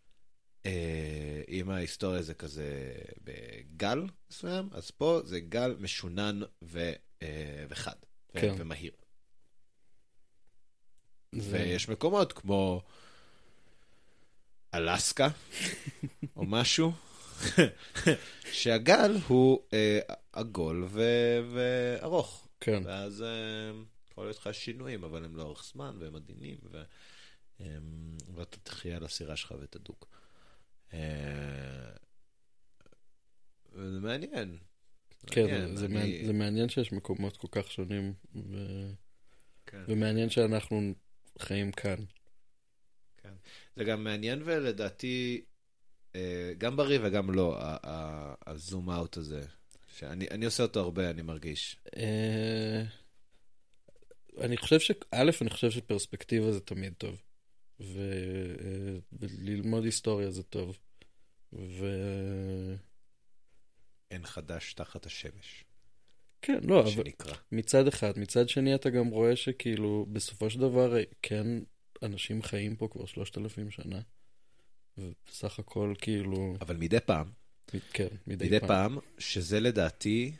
אם ההיסטוריה זה כזה בגל מסוים, אז פה זה גל משונן ו, אה, וחד, כן. ומהיר. זה- ויש מקומות כמו אלסקה, או [laughs] משהו, [laughs] שהגל הוא אה, עגול ו- וארוך. כן. ואז אה, יכול להיות לך שינויים, אבל הם לאורך זמן והם עדינים, ו... אה, ואתה תחיה על הסירה שלך ותדוק. אה, וזה מעניין. כן, מעניין, זה, זה, אני- זה מעניין שיש מקומות כל כך שונים, ו... כן. ומעניין שאנחנו חיים כאן. זה גם מעניין ולדעתי, אה, גם בריא וגם לא, הזום אאוט הזה. שאני אני עושה אותו הרבה, אני מרגיש. אה, אני חושב ש... א', אני חושב שפרספקטיבה זה תמיד טוב. ו... אה, וללמוד היסטוריה זה טוב. ו... אין חדש תחת השמש, כן, לא, אבל שנקרא. מצד אחד. מצד שני, אתה גם רואה שכאילו, בסופו של דבר, כן, אנשים חיים פה כבר שלושת אלפים שנה. ובסך הכל, כאילו, אבל מדי פעם, כן, מדי, מדי פעם, שזה לדעתי,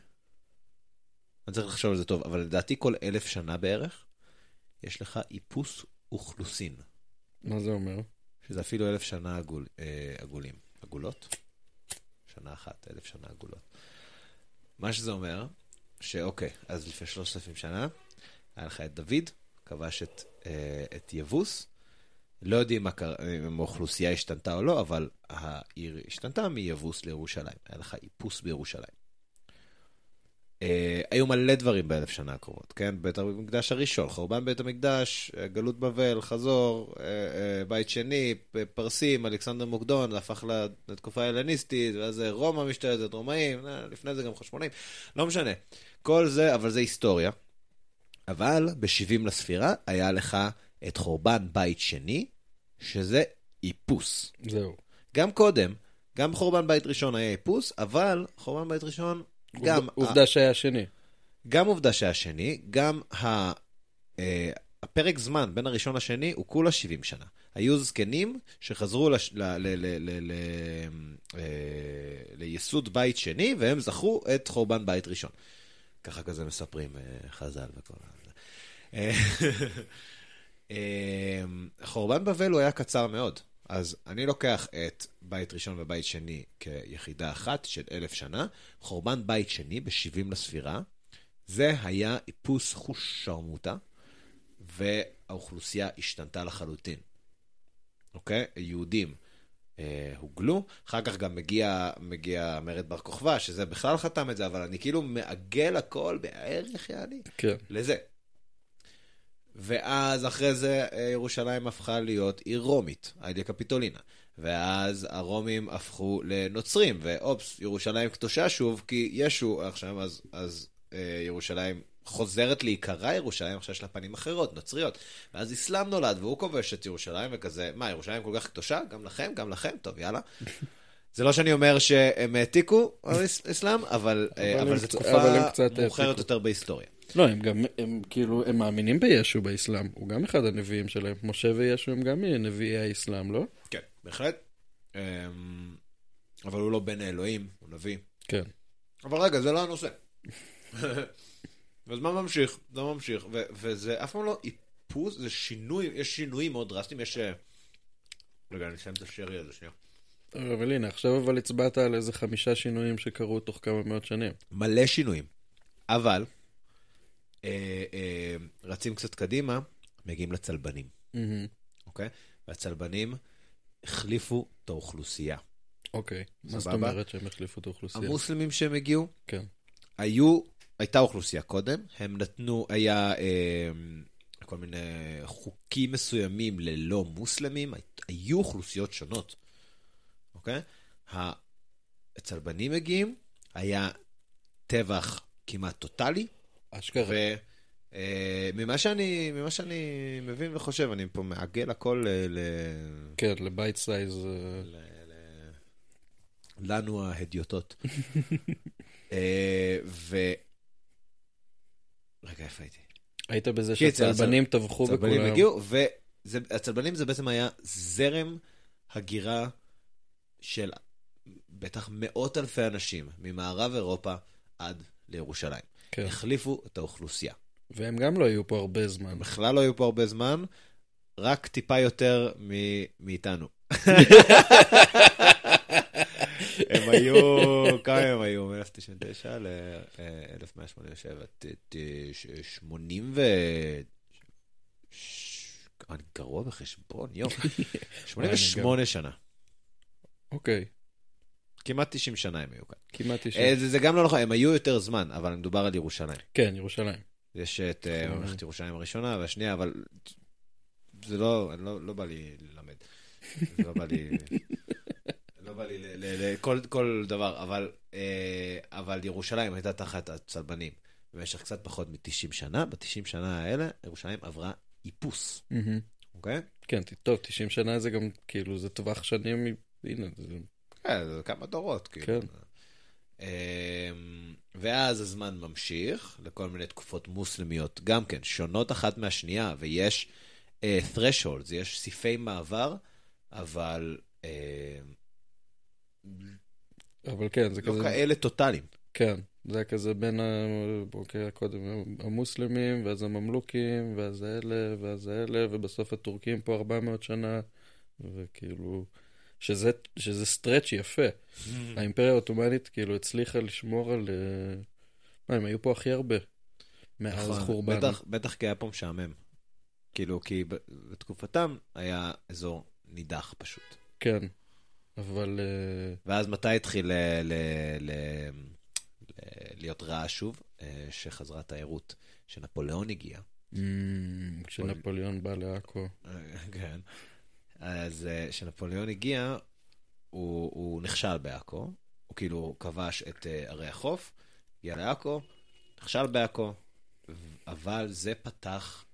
אני צריך לחשוב על זה טוב, אבל לדעתי כל אלף שנה בערך, יש לך איפוס אוכלוסין, מה זה אומר? שזה אפילו אלף שנה עגול, אה, עגולים. עגולות? שנה אחת, אלף שנה עגולות. מה שזה אומר, שאוקיי, אז לפני 3,000 שנה, היה לך את דוד, כבש את, אה, את יבוס. לא יודעים מה אם האוכלוסייה השתנתה או לא, אבל העיר השתנתה מיבוס לירושלים. היה לך איפוס בירושלים. אה, היו מלא דברים באלף שנה הקרובות, כן? בית המקדש הראשון, חורבן בית המקדש, אה, גלות בבל, חזור, אה, בית שני, פרסים, אלכסנדר מוקדון, זה הפך לתקופה ההלניסטית, ואז רומא משתלטת, רומאים, לפני זה גם חשמונאים, לא משנה. כל זה, אבל זה היסטוריה. אבל ב-70 לספירה היה לך את חורבן בית שני, שזה איפוס. זהו. גם קודם, גם חורבן בית ראשון היה איפוס, אבל חורבן בית ראשון, גם, עובדה- עובדה שהיה שני. גם עובדה שהיה שני, גם ה, אה, הפרק זמן בין הראשון לשני הוא כולה 70 שנה. היו זקנים שחזרו לש, ל, ל, ל, ל, ל, אה, לייסוד בית שני, והם זכרו את חורבן בית ראשון. ככה כזה מספרים אה, חז"ל וכל ה... אה, [laughs] חורבן בבל הוא היה קצר מאוד. אז אני לוקח את בית ראשון ובית שני כיחידה אחת של אלף שנה, חורבן בית שני ב-70 לספירה, זה היה איפוס חוש שרמוטה, והאוכלוסייה השתנתה לחלוטין. אוקיי? יהודים אה, הוגלו, אחר כך גם מגיע, מגיע מרד בר כוכבא, שזה בכלל חתם את זה, אבל אני כאילו מעגל הכל בערך, יעני, כן. לזה. ואז אחרי זה אה, ירושלים הפכה להיות עיר רומית, איידיה קפיטולינה. ואז הרומים הפכו לנוצרים, ואופס, ירושלים קדושה שוב, כי ישו עכשיו, אז, אז אה, ירושלים חוזרת להיקרא ירושלים, עכשיו יש לה פנים אחרות, נוצריות. ואז אסלאם נולד, והוא כובש את ירושלים, וכזה, מה, ירושלים כל כך קדושה? גם לכם? גם לכם? טוב, יאללה. [laughs] זה לא שאני אומר שהם העתיקו על אסלאם, אבל, אה, אבל אבל הם זו תקופה אבל מאוחרת. יותר בהיסטוריה. לא, הם גם, הם כאילו, הם מאמינים בישו באסלאם. הוא גם אחד הנביאים שלהם. משה וישו הם גם נביאי האסלאם, לא? כן, בהחלט. אמ, אבל הוא לא בן האלוהים, הוא נביא. כן. אבל רגע, זה לא הנושא. [laughs] אז מה ממשיך? זה ממשיך, ו- וזה אף פעם לא איפוס, זה שינוי, יש שינויים מאוד דרסטיים, יש... אה, רגע, אני אסיים את השרי הזה שנייה. אבל הנה, עכשיו אבל הצבעת על איזה חמישה שינויים שקרו תוך כמה מאות שנים. מלא שינויים, אבל רצים קצת קדימה, מגיעים לצלבנים, מהמם. אוקיי? והצלבנים החליפו את האוכלוסייה. אוקיי. מה זאת. אומרת שהם החליפו את האוכלוסייה? המוסלמים שהם הגיעו, כן. היו, הייתה אוכלוסייה קודם, הם נתנו, היה אה, כל מיני חוקים מסוימים ללא מוסלמים, הי- היו אוכלוסיות שונות, אוקיי? הצלבנים מגיעים, היה טבח כמעט טוטאלי, אשכרה. וממה שאני, ממה שאני מבין וחושב, אני פה מעגל הכל ל... ל... כן, לבייט סייז. אה, ל... ל... לנו ההדיוטות. [laughs] אה, ו... רגע, איפה הייתי? היית בזה שהצלבנים טבחו הצלבנים בכולם. הגיעו, והצלבנים זה בעצם היה זרם הגירה של בטח מאות אלפי אנשים ממערב אירופה עד לירושלים. כן. החליפו את האוכלוסייה. והם גם לא היו פה הרבה זמן. בכלל לא היו פה הרבה זמן, רק טיפה יותר מ- מאיתנו. [laughs] הם היו, כמה הם היו? מ-1999 ל-1187, 80 ו... ש- אני גרוע בחשבון, יואו. [laughs] 88 שנה. אוקיי, כמעט 90 שנה הם היו כאן. כמעט אה, 90. זה זה גם לא נכון, הם היו יותר זמן, אבל מדובר על ירושלים. כן, ירושלים. יש את אה, נכון. ממלכת ירושלים הראשונה והשנייה, אבל זה לא, לא, לא בא לי ללמד. זה לא בא לי... [laughs] לא בא לי לכל כל דבר, אבל, אה, אבל ירושלים הייתה תחת הצלבנים במשך קצת פחות מ-90 שנה. ב-90 שנה האלה ירושלים עברה איפוס. אוקיי? כן, טוב, 90 שנה זה גם, כאילו, זה טווח שנים, הנה, זה... כן, זה כמה דורות, כאילו. כן. אה, ואז הזמן ממשיך לכל מיני תקופות מוסלמיות, גם כן, שונות אחת מהשנייה, ויש uh, thresholds, יש סעיפי מעבר, אבל uh, אבל כן, זה לא כזה... כאלה טוטאליים. כן, זה כזה בין ה... אוקיי, קודם המוסלמים, ואז הממלוכים, ואז האלה, ואז האלה, ובסוף הטורקים פה 400 שנה, וכאילו... שזה, שזה סטרץ' יפה. האימפריה העות'מאנית כאילו הצליחה לשמור על... אה, מה, הם היו פה הכי הרבה. מאז נכון, חורבן. בטח, בטח כי היה פה משעמם. כאילו, כי בתקופתם היה אזור נידח פשוט. כן, אבל... אה, ואז מתי התחיל ל- ל- ל- ל- להיות רעש שוב? אה, שחזרה תיירות, שנפוליאון הגיע. אמ, כשנפוליאון בא לעכו. כן. אז אה, כשנפוליאון הגיע, הוא, הוא נכשל בעכו. הוא כאילו כבש את אה, ערי החוף, הגיע לעכו, נכשל בעכו, אבל זה פתח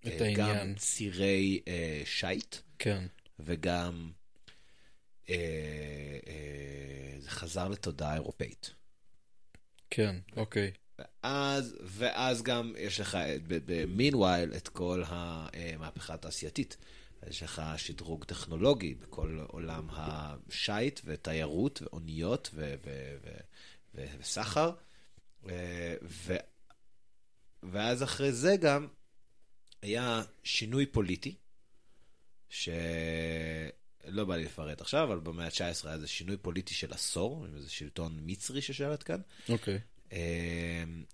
את אה, גם העניין. צירי אה, שיט, כן, וגם אה, אה, זה חזר לתודעה אירופאית. כן, אוקיי. ואז, ואז גם יש לך במינווייל את כל המהפכה התעשייתית. יש לך שדרוג טכנולוגי בכל עולם השיט ותיירות ואוניות ו- ו- ו- וסחר. אה, ו- ואז אחרי זה גם היה שינוי פוליטי, שלא בא לי לפרט עכשיו, אבל במאה ה-19 היה איזה שינוי פוליטי של עשור, עם איזה שלטון מצרי ששלט כאן. אוקיי. אמ,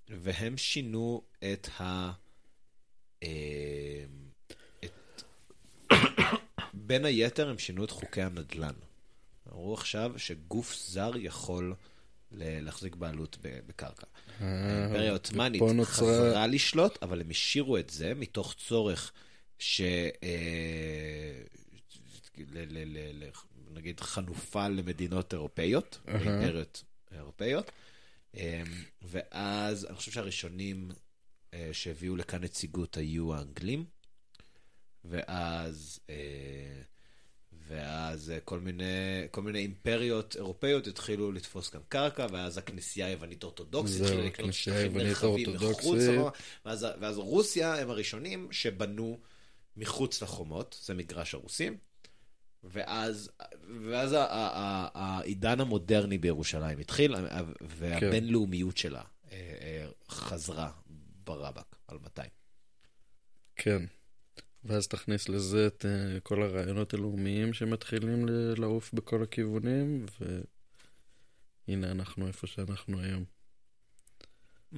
והם שינו את ה... אמ, בין היתר הם שינו את חוקי הנדל"ן. אמרו עכשיו שגוף זר יכול להחזיק בעלות בקרקע. האימפריה העות'מאנית חזרה לשלוט, אבל הם השאירו את זה מתוך צורך ש... אה, נגיד חנופה למדינות אירופאיות. אימפריות אירופאיות. אה, ואז אני חושב שהראשונים אה, שהביאו לכאן נציגות היו האנגלים, ואז... אה, ואז אה, כל מיני, כל מיני אימפריות אירופאיות התחילו לתפוס כאן קרקע, ואז הכנסייה היוונית אורתודוקסית התחילה לקנות שטחים נרחבים מחוץ ואז, ואז רוסיה הם הראשונים שבנו מחוץ לחומות, זה מגרש הרוסים, ואז, ואז העידן המודרני בירושלים התחיל, והבינלאומיות שלה אה, חזרה ברבק על 200. כן. ואז תכניס לזה את uh, כל הרעיונות הלאומיים שמתחילים לעוף בכל הכיוונים, והנה אנחנו איפה שאנחנו היום. Mm.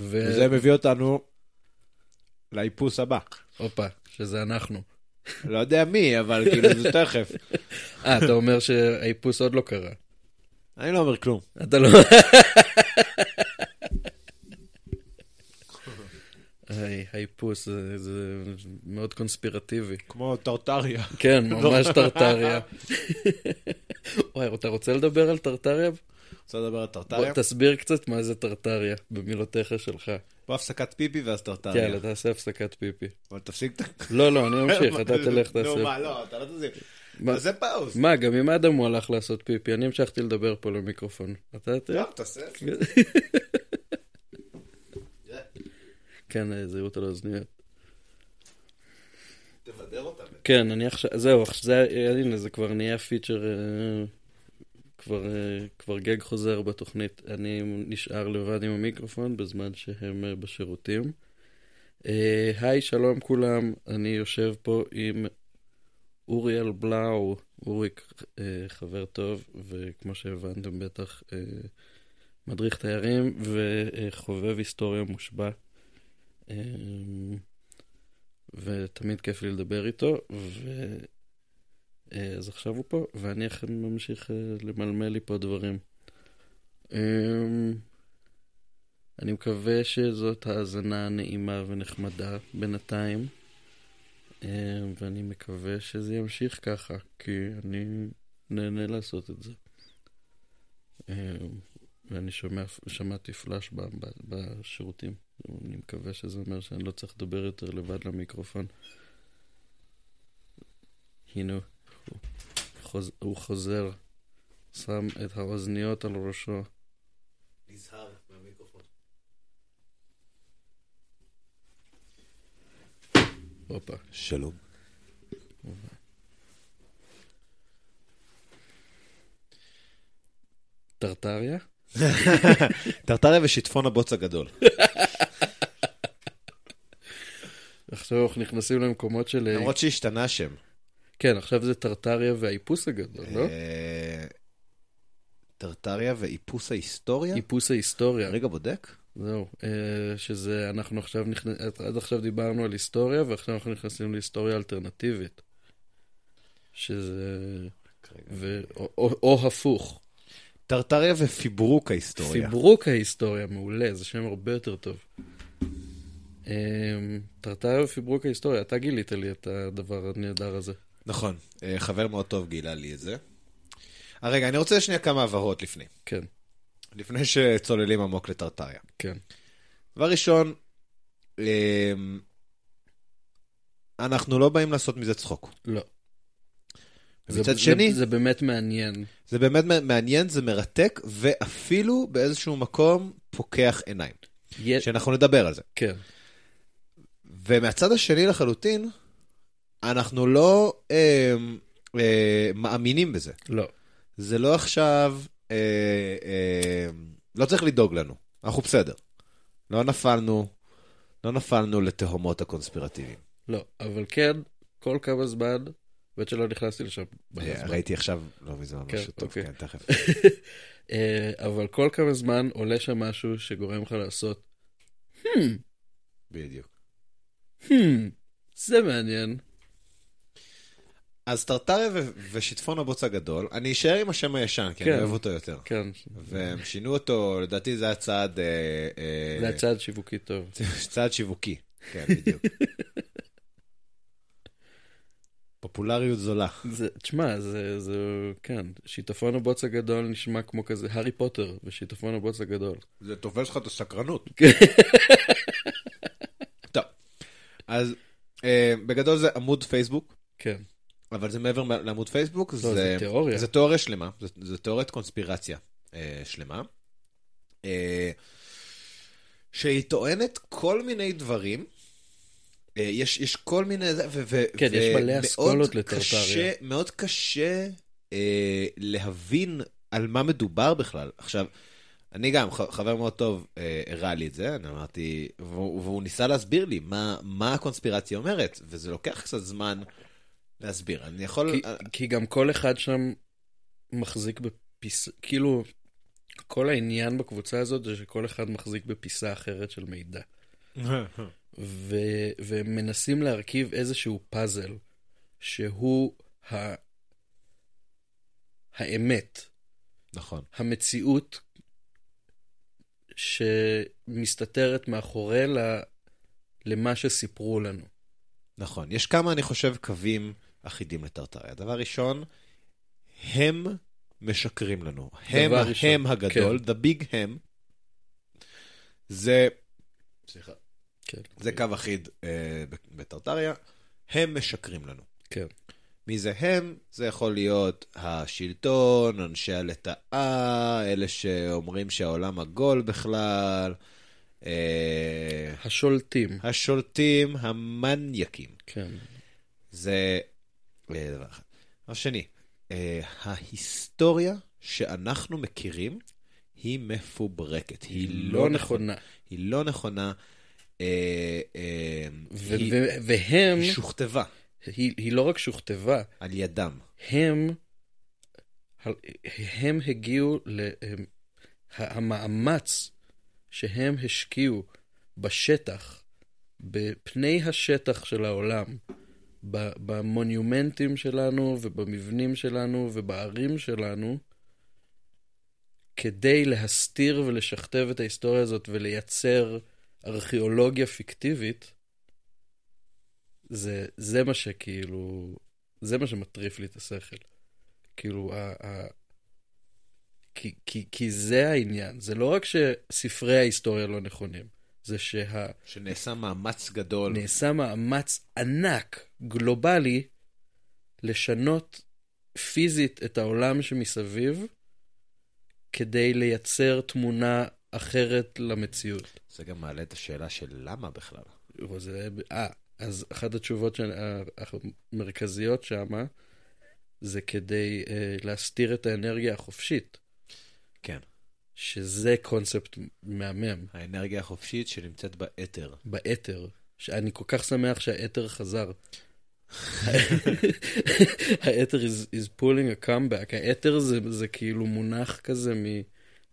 ו... וזה מביא אותנו לאיפוס הבא. הופה, שזה אנחנו. לא יודע מי, אבל כאילו זה תכף. אה, אתה אומר שהאיפוס עוד לא קרה. אני לא אומר כלום. אתה לא... [laughs] היי, האיפוס, זה, זה מאוד קונספירטיבי. כמו טרטריה. כן, [laughs] ממש טרטריה. [laughs] וואי, אתה רוצה לדבר על טרטריה? רוצה לדבר על בוא טרטריה? תסביר קצת מה זה טרטריה, במילותיך שלך. בוא הפסקת פיפי ואז כן, טרטריה. תעשה הפסקת פיפי. אבל תפסיק את. לא, לא, אני ממשיך, אתה [laughs] תלך נו, תעשה. מה, לא, אתה לא. מה- תעשה pause. מה, גם עם אדם הוא הלך לעשות פיפי, אני המשכתי לדבר פה למיקרופון. אתה תראה? גם, תעשה. כן, אה, זהירות על האוזניות. תבדר אותם. כן, אני עכשיו, זהו, עכשיו זה, אה, הנה, זה כבר נהיה feature, אה, כבר, כבר גג חוזר בתוכנית. אני נשאר לבד עם המיקרופון בזמן שהם בשירותים. היי, שלום כולם, אני יושב פה עם אוריאל בלאו, אוריק חבר טוב, וכמו שהבנתם בטח, מדריך תיירים וחובב היסטוריה מושבע. אה, ותמיד כיף לי לדבר איתו, ו... אה, אז עכשיו הוא פה, ואני אכן ממשיך אה, למלמל לי פה דברים. אמ, אני מקווה שזאת האזנה נעימה ונחמדה בינתיים, אה, ואני מקווה שזה ימשיך ככה, כי אני נהנה לעשות את זה. ואני שומע, שמעתי פלאש ב- ב- בשירותים. אני מקווה שזה אומר שאני לא צריך לדבר יותר לבד למיקרופון. הנה, הוא, חוז, הוא חוזר, שם את האוזניות על ראשו. נזהר מהמיקרופון. הופה. שלום. טרטריה? [laughs] טרטריה ושיטפון הבוץ הגדול. עכשיו אנחנו נכנסים למקומות של... למרות שהשתנה השם. כן, עכשיו זה טרטריה והאיפוס הגדול, לא? אה, טרטריה ואיפוס ההיסטוריה? איפוס ההיסטוריה. רגע בודק. זהו, אה, שזה, אנחנו עכשיו נכנס... עד עכשיו דיברנו על היסטוריה, ועכשיו אנחנו נכנסים להיסטוריה אלטרנטיבית. שזה... ו... או, או, או הפוך. טרטריה ופיברוק ההיסטוריה. פיברוק ההיסטוריה, מעולה, זה שם הרבה יותר טוב. אמ, טרטריה ופיברוק ההיסטוריה, אתה גילית לי את הדבר הנהדר הזה. נכון, אה, חבר מאוד טוב גילה לי את זה. אה, רגע, אני רוצה שנייה כמה הבהרות לפני. כן, לפני שצוללים עמוק לטרטריה. כן. דבר ראשון, אמ, אנחנו לא באים לעשות מזה צחוק. לא. ומצד זה, שני, זה, זה באמת מעניין. זה באמת מעניין, זה מרתק, ואפילו באיזשהו מקום פוקח עיניים. יש... שאנחנו נדבר על זה. כן, ומהצד השני לחלוטין, אנחנו לא אה, אה, מאמינים בזה. לא. זה לא עכשיו, אה, אה, לא צריך לדאוג לנו, אנחנו בסדר. לא נפלנו, לא נפלנו לתהומות הקונספירטיביים. לא, אבל כן, כל כמה זמן, בעת שלא נכנסתי לשם. אה. ראיתי עכשיו, לא מזמן, כן, משהו טוב, אוקיי. כן, תכף. [laughs] אה, אבל כל כמה זמן עולה שם משהו שגורם לך לעשות, hmm, בדיוק. hmm, זה מעניין. אז טרטריה ו- ושיטפון הבוץ הגדול, אני אשאר עם השם הישן, כי כן. אני אוהב אותו יותר. כן, והם שינו אותו, לדעתי זה היה צעד... אה, אה, זה היה צעד שיווקי טוב. [laughs] צעד שיווקי. כן, בדיוק. [laughs] פופולריות זולה. זה, תשמע, זה, זה, כן, שיטפון הבוץ הגדול נשמע כמו כזה הארי פוטר ושיטפון הבוץ הגדול. זה תופס לך את הסקרנות. [laughs] טוב, אז אה, בגדול זה עמוד פייסבוק, כן. אבל זה מעבר לעמוד פייסבוק, לא, זה תיאוריה. זה תיאוריה שלמה, זה, זה תיאוריית קונספירציה אה, שלמה, אה, שהיא טוענת כל מיני דברים. אה, יש, יש כל מיני, זה, ו, ו, כן, יש מלא ומאוד אסכולות קשה- לטרטריה. מאוד קשה אה, להבין על מה מדובר בכלל. עכשיו, אני גם, חבר מאוד טוב אה, הראה לי את זה, אני אמרתי, והוא, והוא ניסה להסביר לי מה, מה הקונספירציה אומרת, וזה לוקח קצת זמן להסביר. אני יכול... כי, כי גם כל אחד שם מחזיק בפיס... כאילו, כל העניין בקבוצה הזאת זה שכל אחד מחזיק בפיסה אחרת של מידע. [laughs] ו... והם מנסים להרכיב איזשהו פאזל שהוא ה... האמת, נכון. המציאות שמסתתרת מאחורי ל... למה שסיפרו לנו. נכון. יש כמה, אני חושב, קווים אחידים לטרטריה. דבר ראשון, הם משקרים לנו. הם, ראשון, הם הגדול, the big הם, זה... סליחה. כן. זה קו אחיד אה, בטרטריה. הם משקרים לנו. כן. מי זה הם? זה יכול להיות השלטון, אנשי הלטאה, אלה שאומרים שהעולם עגול בכלל, אה, השולטים. השולטים, המניאקים. כן. זה אה, דבר אחד. דבר שני, אה, ההיסטוריה שאנחנו מכירים היא מפוברקת. היא לא נכונה. היא לא נכונה. אה, אה, היא- ו- והם, היא שוכתבה היא, היא לא רק שוכתבה, על ידם. הם, הם הגיעו, ל, הם, המאמץ שהם השקיעו בשטח, בפני השטח של העולם, במונומנטים שלנו ובמבנים שלנו ובערים שלנו, כדי להסתיר ולשכתב את ההיסטוריה הזאת ולייצר ארכיאולוגיה פיקטיבית, זה, זה מה שכאילו, זה מה שמטריף לי את השכל. כאילו, ה, ה, כי, כי, כי זה העניין, זה לא רק שספרי ההיסטוריה לא נכונים, זה שנעשה שנעשה מאמץ גדול. מאמץ ענק, גלובלי, לשנות פיזית את העולם שמסביב, כדי לייצר תמונה אחרת למציאות. זה גם מעלה את השאלה של למה בכלל. זה, אה, אז אחת התשובות של, המרכזיות שמה, זה כדי אה, להסתיר את האנרגיה החופשית, כן. שזה קונספט מהמם, האנרגיה החופשית שנמצאת באתר. באתר. שאני כל כך שמח שהאתר חזר. [laughs] [laughs] האתר is, is pulling a comeback. האתר זה, זה כאילו מונח כזה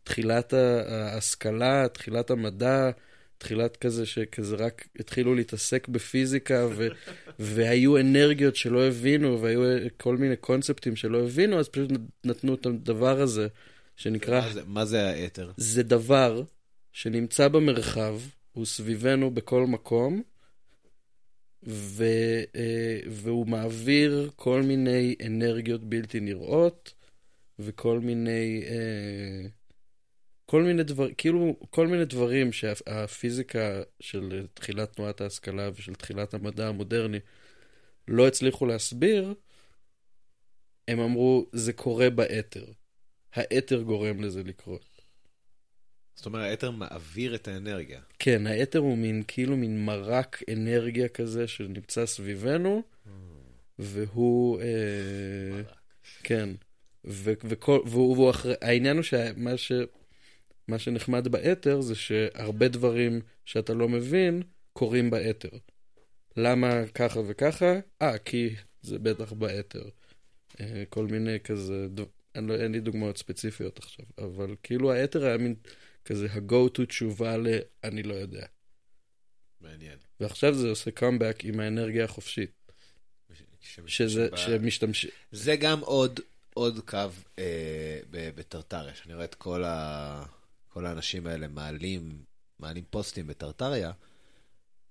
מתחילת ההשכלה, תחילת המדע, תחילת כזה שכזה רק התחילו להתעסק בפיזיקה, ו, [laughs] והיו אנרגיות שלא הבינו, והיו כל מיני קונספטים שלא הבינו, אז פשוט נתנו את הדבר הזה, שנקרא... מה זה, מה זה האתר? זה דבר שנמצא במרחב, הוא סביבנו בכל מקום, ו, אה, והוא מעביר כל מיני אנרגיות בלתי נראות, וכל מיני, אה, כל מיני דברים, כאילו, כל מיני דברים שהפיזיקה של תחילת תנועת ההשכלה ושל תחילת המדע המודרני לא הצליחו להסביר, הם אמרו, זה קורה באתר. האתר גורם לזה לקרות. זאת אומרת, האתר מעביר את האנרגיה. כן, האתר הוא מין, כאילו מין מרק אנרגיה כזה שנמצא סביבנו, והוא... אה, כן. ו- וכל, והוא, והוא אחרי, העניין הוא שמה ש, מה שנחמד באתר זה שהרבה דברים שאתה לא מבין קורים באתר. למה ככה וככה? אה, כי זה בטח באתר. אה, כל מיני כזה, אין, לא, אין לי דוגמאות ספציפיות עכשיו, אבל כאילו האתר היה מין כזה ה-go to תשובה ל- אני לא יודע. מעניין. ועכשיו זה עושה קאמבק עם האנרגיה החופשית. שזה, ב- שמשתמש... זה גם עוד, עוד קו אה, בטרטריה, שאני רואה את כל, ה, כל האנשים האלה מעלים, מעלים פוסטים בטרטריה,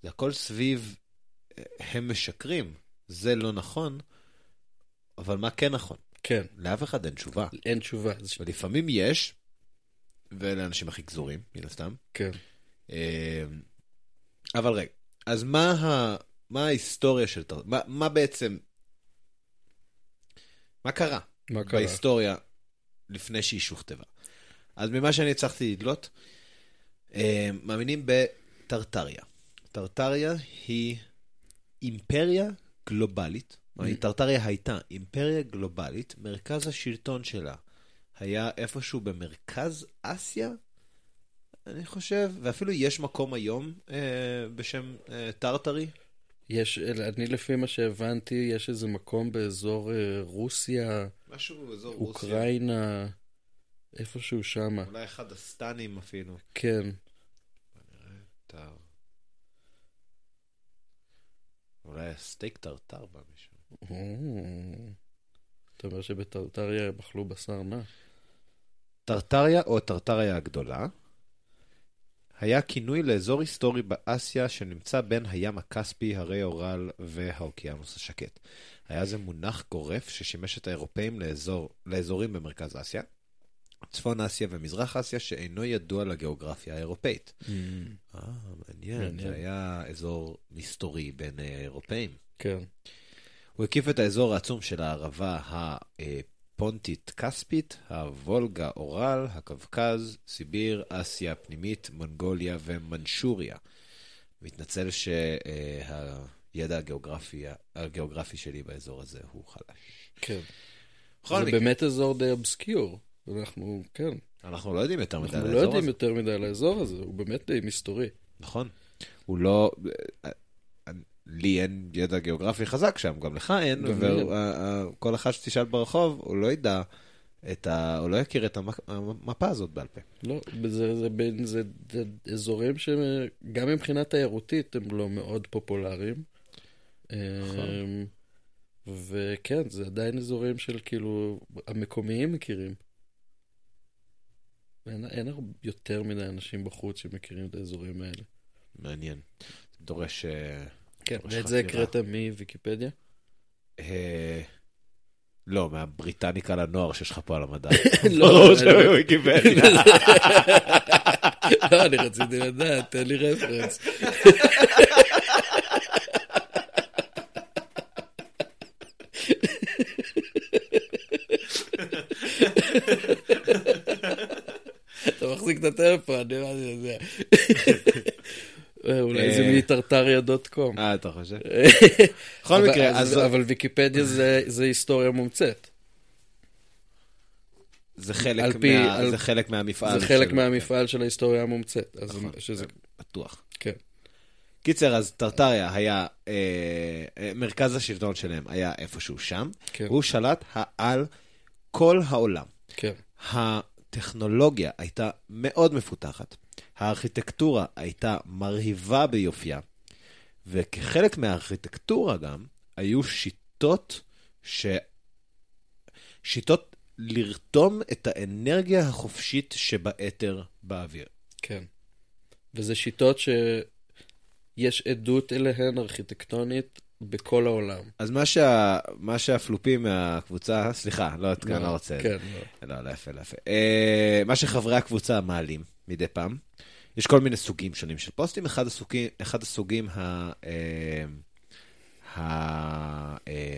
זה הכל סביב, אה, הם משקרים, זה לא נכון, אבל מה כן נכון? כן, לאף אחד אין תשובה. אין תשובה. ולפעמים יש, ואלה האנשים הכי גזורים, מן הסתם. כן. אה, אבל רגע, אז מה, ה, מה ההיסטוריה של טרטריה? מה, מה בעצם, מה קרה? מה קרה? בהיסטוריה לפני שהיא שוכתבה. אז ממה שאני הצלחתי לדלות, אה, מאמינים בטרטריה. טרטריה היא אימפריה גלובלית. Mm. טרטריה הייתה אימפריה גלובלית, מרכז השלטון שלה היה איפשהו במרכז אסיה, אני חושב, ואפילו יש מקום היום אה, בשם אה, טרטרי. יש, אני לפי מה שהבנתי, יש איזה מקום באזור אה, רוסיה, משהו באזור רוסיה. איפשהו שמה. אולי אחד הסטנים אפילו. כן. טר. אולי הסטייק טרטר בא משם. או. אתה אומר שבטרטריה הם אכלו בשר נע? טרטריה או טרטריה הגדולה היה כינוי לאזור היסטורי באסיה שנמצא בין הים הכספי, הרי אורל והאוקיינוס השקט. היה זה מונח גורף ששימש את האירופאים לאזור, לאזורים במרכז אסיה, צפון אסיה ומזרח אסיה שאינו ידוע לגיאוגרפיה האירופאית. אה, מעניין. זה היה אזור מסתורי בין אה, אירופאים. כן. הוא הקיף את האזור העצום של הערבה הפונטית-כספית, הוולגה, אורל, הקווקז, סיביר, אסיה הפנימית, מונגוליה ומנשוריה. מתנצל שהידע הגיאוגרפי, הגיאוגרפי שלי באזור הזה הוא חלש. כן. זה באמת אזור די אובסקיור. אנחנו, כן. אנחנו לא יודעים יותר מדי על אנחנו לא האזור יודעים הזה. יותר מדי על האזור הזה, הוא באמת די מסתורי. נכון. הוא לא... לי אין ידע גיאוגרפי חזק שם, גם לך אין. וכל אחד שתשאל ברחוב, הוא לא ידע את ה... הוא לא יכיר את המפה הזאת בעל פה. לא, זה, זה, בין, זה, זה אזורים שגם מבחינה תיירותית הם לא מאוד פופולריים. נכון. אמ, וכן, זה עדיין אזורים של כאילו, המקומיים מכירים. אין, אין הרבה יותר מדי אנשים בחוץ שמכירים את האזורים האלה. מעניין. זה דורש... אה, כן, דורש ואת זה. הקראת מוויקיפדיה? אה, לא, מהבריטניקה לנוער שיש לך פה על המדע. [laughs] לא, אני- שבוויקיפדיה. לא, אני רציתי לדעת, תן לי רפרנס. [laughs] מחזיק את הטלפון, נראה לי, יודע. [laughs] אולי זה אה. מטרטריה דוט קום. אה, אתה חושב? [laughs] בכל מקרה, אז אבל ויקיפדיה זה- זה היסטוריה מומצאת. זה חלק על פי- מה- על- זה חלק מהמפעל. זה חלק של- מהמפעל של ההיסטוריה המומצאת. אז נכון, שזה, בטוח. כן. קיצר, אז טרטריה היה, אה, אה, מרכז השלטון שלהם היה איפשהו שם. כן. הוא שלט על כל העולם. כן. הטכנולוגיה הייתה מאוד מפותחת. הארכיטקטורה הייתה מרהיבה ביופייה. וכחלק מהארכיטקטורה גם, היו שיטות ש... שיטות לרתום את האנרגיה החופשית שבאתר באוויר. כן. וזה שיטות שיש עדות אליהן ארכיטקטונית בכל העולם. אז מה, שה... מה שהפלופים מהקבוצה, סליחה, לא, אני לא רוצה... כן, לא. לא, לא יפה, לא יפה. אה, מה שחברי הקבוצה מעלים מדי פעם, יש כל מיני סוגים שונים של פוסטים. אחד הסוגים, אחד הסוגים ה, אה,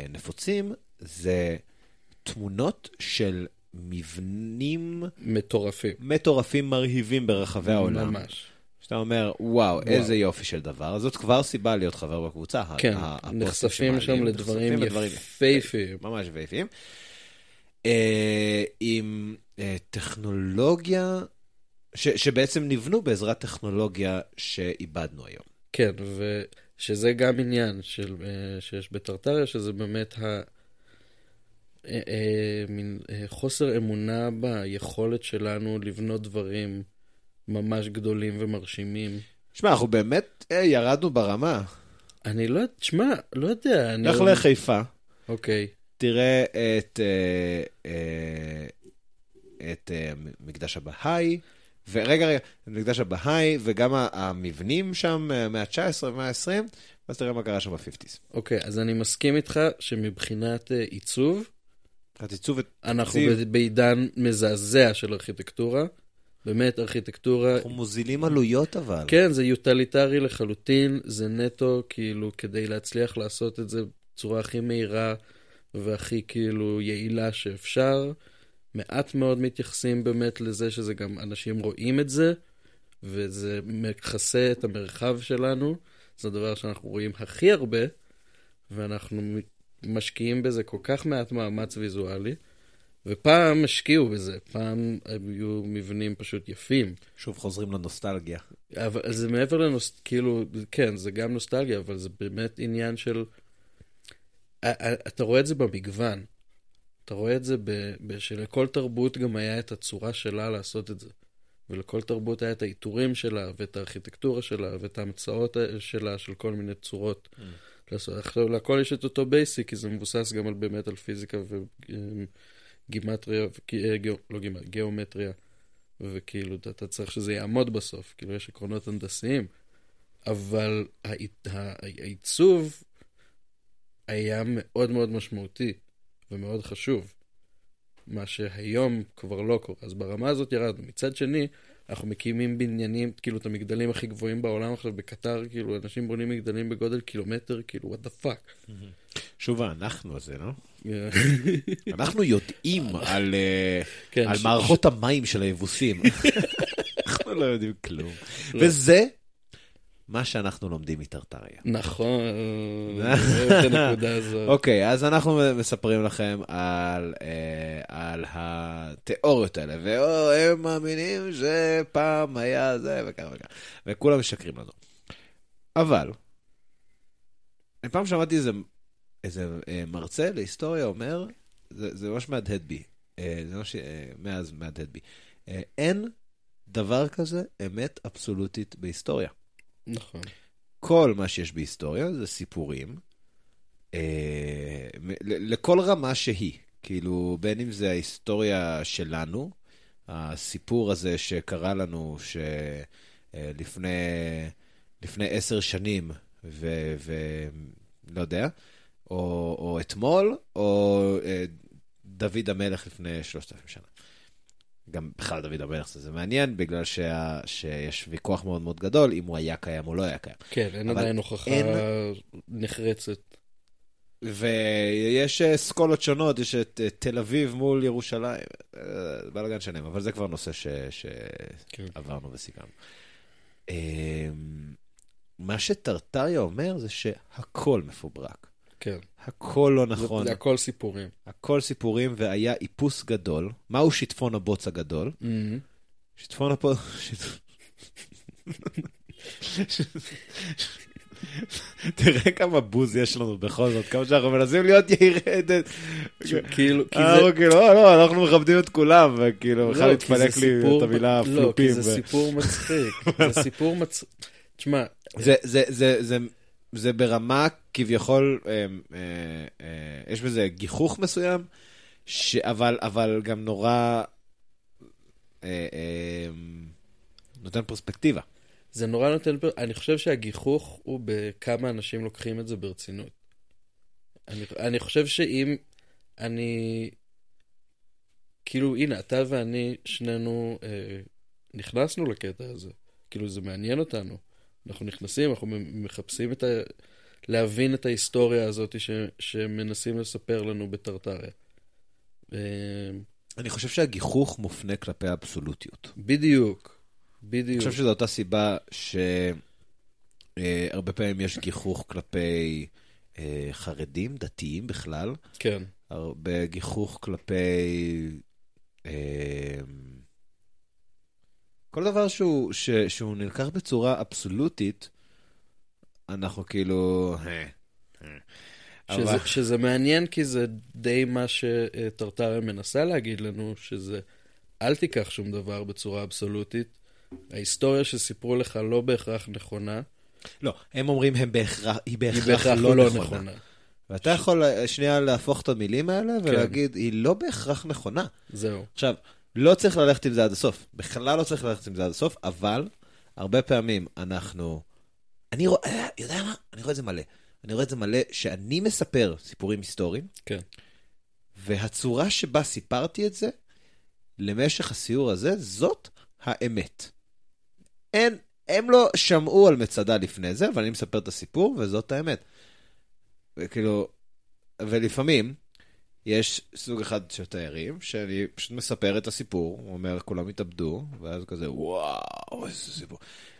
הנפוצים זה תמונות של מבנים מטורפים. מטורפים מרהיבים ברחבי העולם. ממש. שאתה אומר, וואו, איזה יופי של דבר. זאת כבר סיבה להיות חבר בקבוצה. כן, נחשפים שם לדברים לדברים יפהפיים. ממש יפהפיים. אה, עם אה, טכנולוגיה, ש, שבעצם נבנו בעזרת טכנולוגיה שאיבדנו היום. כן, ושזה גם עניין של, אה, שיש בטרטריה, שזה באמת ה... מין חוסר אמונה ביכולת שלנו לבנות דברים ממש גדולים ומרשימים. שמע, אנחנו באמת אה, ירדנו ברמה. אני לא, תשמע, לא יודע, אני... לך לחיפה, אוקיי. תראה את, אה, אה, את אה, מקדש הבהאי, ורגע, רגע, מקדש הבהאי, וגם המבנים שם, אה, מהמאה ה-19 ומאה ה-20, ואז תראה מה קרה שם ב-50's. אוקיי, אז אני מסכים איתך שמבחינת אה, עיצוב, מבחינת עיצוב אנחנו תקציב. ב- בעידן מזעזע של ארכיטקטורה. באמת, ארכיטקטורה... אנחנו מוזילים עלויות אבל. כן, זה יוטליטרי לחלוטין, זה נטו כאילו כדי להצליח לעשות את זה בצורה הכי מהירה והכי כאילו יעילה שאפשר. מעט מאוד מתייחסים באמת לזה שזה גם אנשים רואים את זה, וזה מכסה את המרחב שלנו. זה הדבר שאנחנו רואים הכי הרבה, ואנחנו משקיעים בזה כל כך מעט מאמץ ויזואלי. ופעם השקיעו בזה, פעם היו מבנים פשוט יפים. שוב חוזרים לנוסטלגיה. אבל זה מעבר לנוס... כאילו, כן, זה גם נוסטלגיה, אבל זה באמת עניין של... אתה רואה את זה במגוון. אתה רואה את זה ב... ב... שלכל תרבות גם היה את הצורה שלה לעשות את זה. ולכל תרבות היה את העיטורים שלה, ואת הארכיטקטורה שלה, ואת ההמצאות שלה, של כל מיני צורות לעשות. עכשיו, לכל יש את אותו basic, כי זה מבוסס גם על, באמת על פיזיקה וגימטריה, לא גימטריה, גיאומטריה. וכאילו, אתה, צריך שזה יעמוד בסוף, כאילו, יש עקרונות הנדסיים. אבל העיצ- העיצוב היה מאוד מאוד משמעותי ומאוד חשוב, מה שהיום כבר לא קורה. אז ברמה הזאת ירדנו. מצד שני, אנחנו מקימים בניינים, כאילו, את המגדלים הכי גבוהים בעולם עכשיו בקטר, כאילו, אנשים בונים מגדלים בגודל קילומטר, כאילו, what the fuck. שוב האנחנו הזה, לא? אנחנו יודעים על, אה, [laughs] כן, על ש- מערכות המים של היבוסים. [laughs] אנחנו לא יודעים כלום. לא. וזה מה שאנחנו לומדים מטרטריה. נכון, [laughs] אה, את הנקודה הזאת. אוקיי, אז אנחנו מספרים לכם על, אה, על התיאוריות האלה, והם מאמינים שפעם היה זה וככה וככה, וכולם משקרים לנו. אבל, אני פעם שמעתי איזה, איזה אה, מרצה להיסטוריה אומר, זה, זה ממש מהדהד בי, אה, זה ממש אה, מאז מהדהד בי, אה, אין דבר כזה אמת אבסולוטית בהיסטוריה. נכון. כל מה שיש בהיסטוריה זה סיפורים, אה, לכל רמה שהיא. כאילו, בין אם זה ההיסטוריה שלנו, הסיפור הזה שקרה לנו שלפני לפני עשר שנים, ולא יודע, או, או אתמול, או אה, דוד המלך לפני שלושת אלפים שנה. גם בכלל דוד המלך זה, זה מעניין, בגלל שה, שיש ויכוח מאוד מאוד גדול אם הוא היה קיים או לא היה קיים. כן, אין עדיין הוכחה אין- נחרצת. ויש אה, אסכולות שונות, יש את אה, תל אביב מול ירושלים, אה, בלאגן שלם, אבל זה כבר נושא כן. שעברנו וסיכמנו. אה, מה שטרטריה אומר זה שהכל מפוברק. כן. הכל לא זה- נכון, זה הכל סיפורים. הכל סיפורים, והיה איפוס גדול. מהו שיטפון הבוץ הגדול? שיטפון הבוץ... [laughs] תראה כמה בוז יש לנו בכל זאת, כמה שאנחנו מנסים להיות יהירי... כאילו, כי אה, זה... אוקיי, לא, לא, אנחנו מכבדים את כולם, וכאילו, בכלל לא, זה התפלק לי את המילה לא, פלופים. כי זה סיפור מצחיק. זה סיפור מצחיק. תשמע, [laughs] זה, זה, זה, זה, זה ברמה כביכול, אה, אה, אה, יש בזה גיחוך מסוים, ש, אבל, אבל גם נורא אה, אה, נותן פרספקטיבה. זה נורא נותן... אני חושב שהגיחוך הוא בכמה אנשים לוקחים את זה ברצינות. אני, אני חושב שאם אני... כאילו, הנה, אתה ואני, שנינו אה, נכנסנו לקטע הזה. כאילו, זה מעניין אותנו. אנחנו נכנסים, אנחנו מחפשים את ה... להבין את ההיסטוריה הזאת ש... שמנסים לספר לנו בטרטריה. אה, אני חושב שהגיחוך מופנה כלפי האבסולוטיות. בדיוק, אני בדיוק. חושב שזו אותה סיבה שהרבה פעמים יש גיחוך כלפי אה, חרדים, דתיים בכלל, כן, הרבה גיחוך כלפי אה, כל דבר שהוא, ש, שהוא נלקח בצורה אבסולוטית, אנחנו כאילו... אה, אה. שזה, אבל- שזה מעניין כי זה די מה שטרטריה מנסה להגיד לנו, שזה אל תיקח שום דבר בצורה אבסולוטית. ההיסטוריה שסיפרו לך לא בהכרח נכונה, לא, הם אומרים הם בהכרח, היא היא בהכרח, בהכרח לא, לא נכונה. נכונה. ואתה יכול אה, שנייה להפוך את המילים האלה ולהגיד, היא לא בהכרח נכונה. זהו. עכשיו, לא צריך ללכת עם זה עד הסוף. בכלל לא צריך ללכת עם זה עד הסוף, אבל הרבה פעמים אנחנו... אני רואה, יודע מה? אני רואה את זה מלא. אני רואה את זה מלא שאני מספר סיפורים היסטוריים, כן. והצורה שבה סיפרתי את זה למשך הסיור הזה, זאת האמת. אין, הם לא שמעו על מצדה לפני זה, אבל אני מספר את הסיפור, וזאת האמת. וכאילו, ולפעמים יש סוג אחד של תיירים, שאני פשוט מספר את הסיפור, הוא אומר, כולם התאבדו, ואז כזה, וואו, איזה סיפור.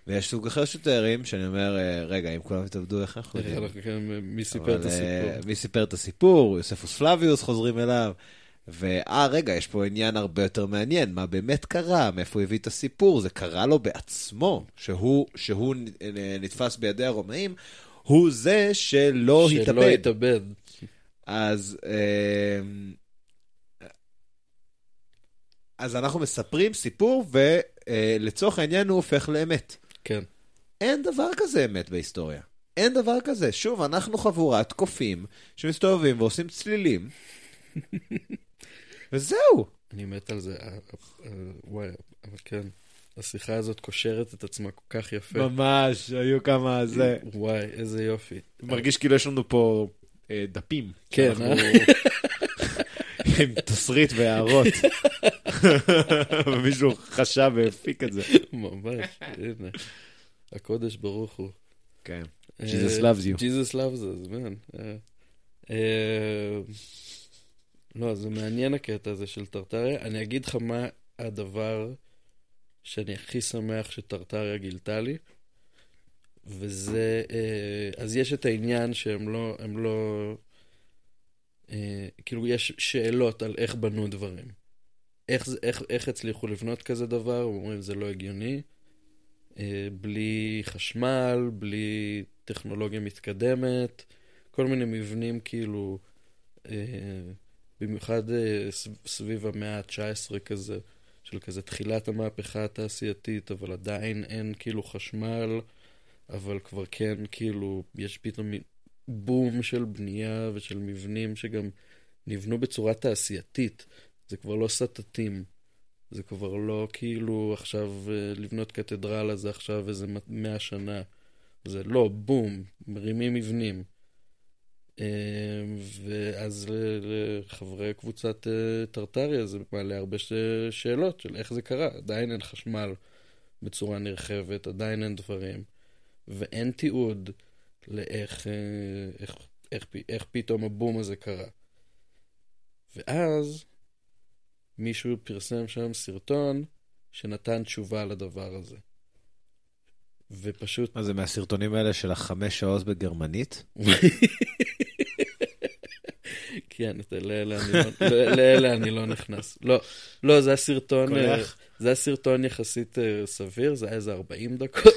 ויש סוג אחר של תיירים, שאני אומר, "אה, רגע, אם כולם התאבדו, איך אנחנו איך יודעים? אנחנו- כן, מי סיפר את הסיפור? אה, מי סיפר את הסיפור? יוספוס פלביוס חוזרים אליו. ואה, רגע, יש פה עניין הרבה יותר מעניין, מה באמת קרה, מאיפה הוא הביא את הסיפור, זה קרה לו בעצמו, שהוא, שהוא נתפס בידי הרומאים, הוא זה שלא שלא התאבד. התאבד. אז, אה, אז אנחנו מספרים סיפור, ולצורך העניין הוא הופך לאמת. כן. אין דבר כזה אמת בהיסטוריה. אין דבר כזה. שוב, אנחנו חבורת קופים שמסתובבים ועושים צלילים, [laughs] וזהו. אני מת על זה. אה, אה, וואי, אבל כן. השיחה הזאת קושרת את עצמה כל כך יפה. ממש, היו כמה זה. וואי, איזה יופי. מרגיש כאילו יש לנו פה אה, דפים. כן, אה? [laughs] עם תסריט והערות. [laughs] [laughs] ומישהו חשב והפיק את זה. ממש, הנה. הקודש ברוך הוא. כן. אה, Jesus loves you. Jesus loves us, man. אה, אה, לא, זה מעניין הקטע הזה של טרטריה. אני אגיד לך מה הדבר שאני הכי שמח שטרטריה גילתה לי, וזה, אז יש את העניין שהם לא, הם לא, כאילו יש שאלות על איך בנו דברים. איך, איך, איך הצליחו לבנות כזה דבר, אומרים זה לא הגיוני. אה, בלי חשמל, בלי טכנולוגיה מתקדמת, כל מיני מבנים כאילו, אה, במיוחד אה, סב- סביב המאה ה-19 כזה, של כזה תחילת המהפכה התעשייתית, אבל עדיין אין כאילו חשמל, אבל כבר כן כאילו, יש פתאום בום של בנייה ושל מבנים שגם נבנו בצורה תעשייתית, זה כבר לא סטטים. זה כבר לא כאילו עכשיו אה, לבנות קתדרלה זה עכשיו איזה מאה שנה. זה לא, בום, מרימים מבנים. אה, ואז לחברי קבוצת אה, טרטריה זה מעלה הרבה שאלות של איך זה קרה. עדיין אין חשמל בצורה נרחבת, עדיין אין דברים, ואין תיעוד לאיך איך, איך, איך פתאום הבום הזה קרה. ואז מישהו פרסם שם סרטון שנתן תשובה לדבר הזה. ופשוט... מה זה מהסרטונים האלה של החמש שעות בגרמנית? [laughs] כן, את לאלה אני לא, לא- לאלה אני לא נכנס. לא, לא, זה היה סרטון, אה? זה היה סרטון יחסית אה, סביר, זה היה איזה 40 דקות.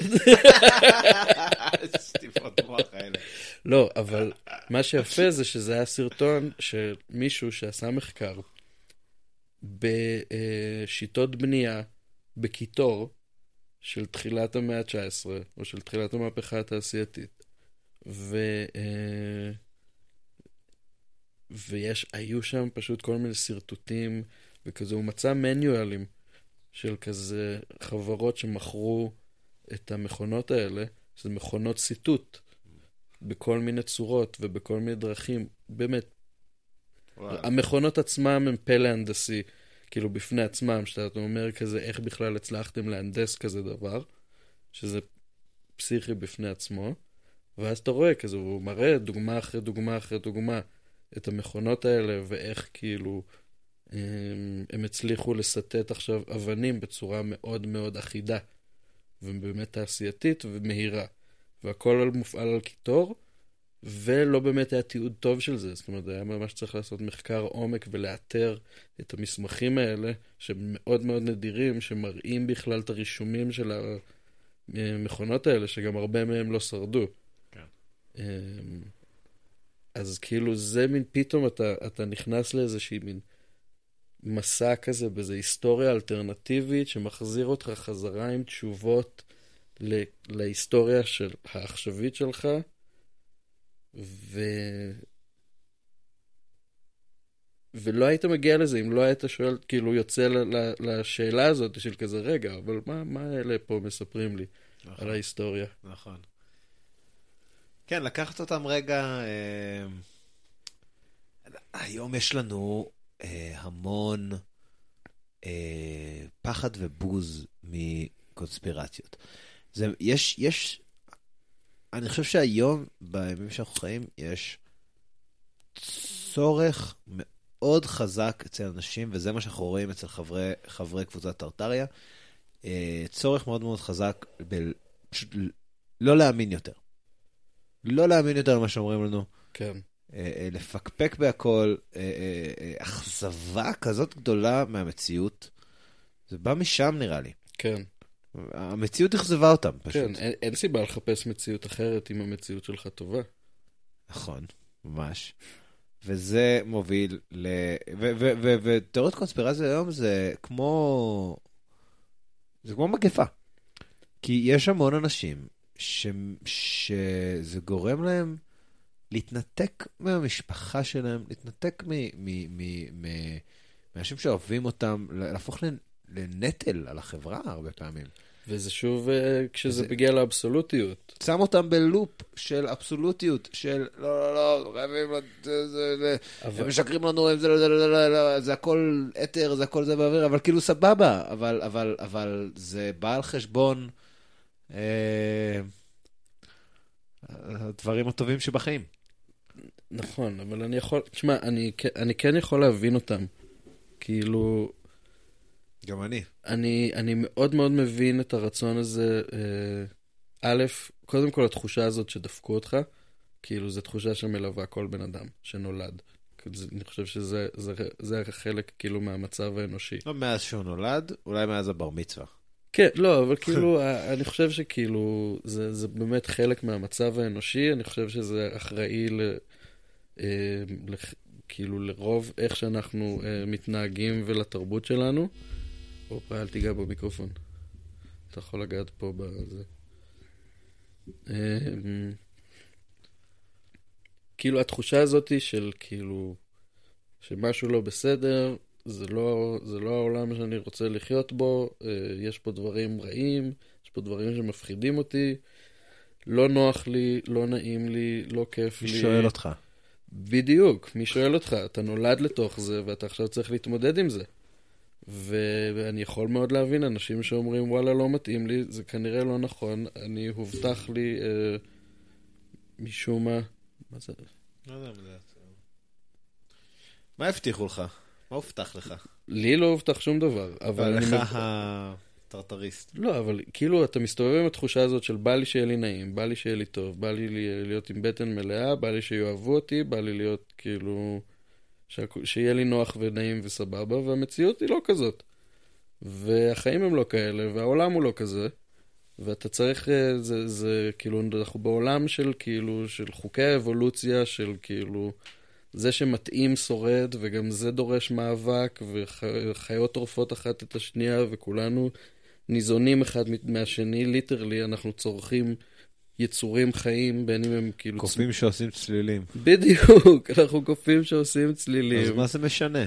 [laughs] שטיפות מוח האלה. לא, אבל מה שיפה זה שזה היה סרטון של מישהו שעשה מחקר בשיטות בנייה בקיטור של תחילת המאה ה-19, או של תחילת המהפכה התעשייתית. ו... אה, ויש, היו שם פשוט כל מיני שרטוטים, וכזה, הוא מצא מניואלים של כזה חברות שמכרו את המכונות האלה, שזה מכונות ציטוט. בכל מיני צורות ובכל מיני דרכים. באמת, המכונות עצמם הם פלא הנדסי, כאילו בפני עצמם, שאתה אומר כזה, איך בכלל הצלחתם להנדס כזה דבר, שזה פסיכי בפני עצמו, ואז אתה רואה כזה, הוא מראה דוגמה אחרי דוגמה אחרי דוגמה את המכונות האלה, ואיך כאילו הם, הם הצליחו לסטט עכשיו אבנים בצורה מאוד מאוד אחידה, ובאמת תעשייתית ומהירה. והכל מופעל על קיטור, ולא באמת היה תיעוד טוב של זה. זאת אומרת, היה ממש צריך לעשות מחקר עומק ולאתר את המסמכים האלה, שהם מאוד מאוד נדירים, שמראים בכלל את הרישומים של המכונות האלה, שגם הרבה מהם לא שרדו. כן. אמ, אז כאילו זה מין, פתאום אתה, אתה נכנס לאיזושהי מין מסע כזה, באיזו היסטוריה אלטרנטיבית, שמחזיר אותך חזרה עם תשובות ל- להיסטוריה של העכשווית שלך, ו... ולא היית מגיע לזה אם לא היית שואל, כאילו יוצא לשאלה הזאת של כזה, רגע, אבל מה, מה אלה פה מספרים לי נכון. על ההיסטוריה? נכון. כן, לקחת אותם רגע... אה, היום יש לנו אה, המון אה, פחד ובוז מקונספירציות. זה, יש, יש, אני חושב שהיום, בימים שאנחנו חיים, יש צורך מאוד חזק אצל אנשים, וזה מה שאנחנו רואים אצל חברי, חברי קבוצת טרטריה, אה, צורך מאוד מאוד חזק ב... פשוט לא להאמין יותר. לא להאמין יותר למה שאומרים לנו, כן. אה, אה, לפקפק בהכל, אכזבה כזאת גדולה מהמציאות. זה בא משם נראה לי. כן, המציאות אכזבה אותם פשוט. כן, אין, אין סיבה לחפש מציאות אחרת אם המציאות שלך טובה. נכון, ממש. וזה מוביל ל... ותיאוריות קונספירציה היום זה כמו... זה כמו מגפה. כי יש המון אנשים ש... שזה גורם להם להתנתק מהמשפחה שלהם, להתנתק מ... מ... מ... מ... מאנשים שאוהבים אותם, להפוך לנ... לנטל על החברה הרבה פעמים. וזה שוב אה, כשזה זה- מגיע לאבסולוטיות. שם אותם בלופ של אבסולוטיות, של לא, לא, לא, חייבים, אבל- הם משקרים לנו, זה, לא, זה, לא, לא, לא, זה הכל אתר, זה הכל זה באוויר, אבל כאילו סבבה, אבל, אבל, אבל זה בא על חשבון אה, הדברים הטובים שבחיים. נכון, אבל אני יכול, תשמע, אני, אני כן יכול להבין אותם. כאילו, גם אני. אני, אני מאוד מאוד מבין את הרצון הזה, אה, א', קודם כל התחושה הזאת שדפקו אותך, כאילו זו תחושה שמלווה כל בן אדם שנולד. כאילו, אני חושב שזה זה, זה חלק כאילו מהמצב האנושי. לא מאז שהוא נולד, אולי מאז הבר מצווה. כן, לא, אבל כאילו, [laughs] ה- אני חושב שכאילו, זה, זה באמת חלק מהמצב האנושי, אני חושב שזה אחראי ל... אה, לח- כאילו לרוב איך שאנחנו אה, מתנהגים ולתרבות שלנו. הופה, אל תיגע במיקרופון. אתה יכול לגעת פה בזה. אה, כאילו התחושה הזאת של כאילו, שמשהו לא בסדר, זה לא, זה לא העולם שאני רוצה לחיות בו, אה, יש פה דברים רעים, יש פה דברים שמפחידים אותי, לא נוח לי, לא נעים לי, לא כיף מי לי. שואל אותך? בדיוק, מי שואל אותך? אתה נולד לתוך זה ואתה עכשיו צריך להתמודד עם זה. ואני יכול מאוד להבין אנשים שאומרים וואלה לא מתאים לי, זה כנראה לא נכון, אני הובטח לי אה, משום מה, מה זה? לא יודע מה זה. מה הבטיחו לך? מה הובטח לך? לי לא הובטח שום דבר, אבל אני... לך הטרטריסט. לא, אבל כאילו אתה מסתובב עם התחושה הזאת של בא לי שיהיה לי נעים, בא לי שיהיה לי טוב, בא לי- להיות עם בטן מלאה, בא לי שיאהבו אותי, בא לי להיות כאילו... שיהיה לי נוח ונעים וסבבה, והמציאות היא לא כזאת. והחיים הם לא כאלה, והעולם הוא לא כזה. ואתה צריך, אה, זה, זה כאילו, אנחנו בעולם של כאילו, של חוקי האבולוציה, של כאילו, זה שמתאים שורד, וגם זה דורש מאבק, וחיות טורפות אחת את השנייה, וכולנו ניזונים אחד מהשני, ליטרלי, אנחנו צורכים יצורים חיים, בין אם הם כאילו... קופים שעושים צלילים. בדיוק, [laughs] אנחנו קופים שעושים צלילים. אז מה זה משנה?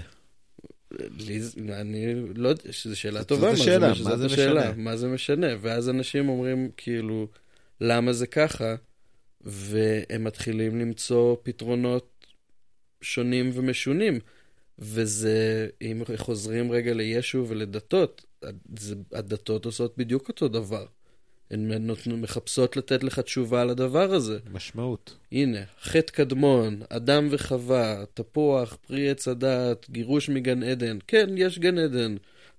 לי, אני לא יודע, שזו שאלה זאת טובה. השאלה, זאת מה זה השאלה, משנה? מה זה משנה? ואז אנשים אומרים, כאילו, למה זה ככה? והם מתחילים למצוא פתרונות שונים ומשונים. וזה, אם חוזרים רגע לישו ולדתות, הדתות עושות בדיוק אותו דבר. הן מחפשות לתת לך תשובה לדבר הזה. משמעות. הנה, חטא קדמון, אדם וחווה, תפוח, פרי עץ הדעת, גירוש מגן עדן. כן, יש גן עדן,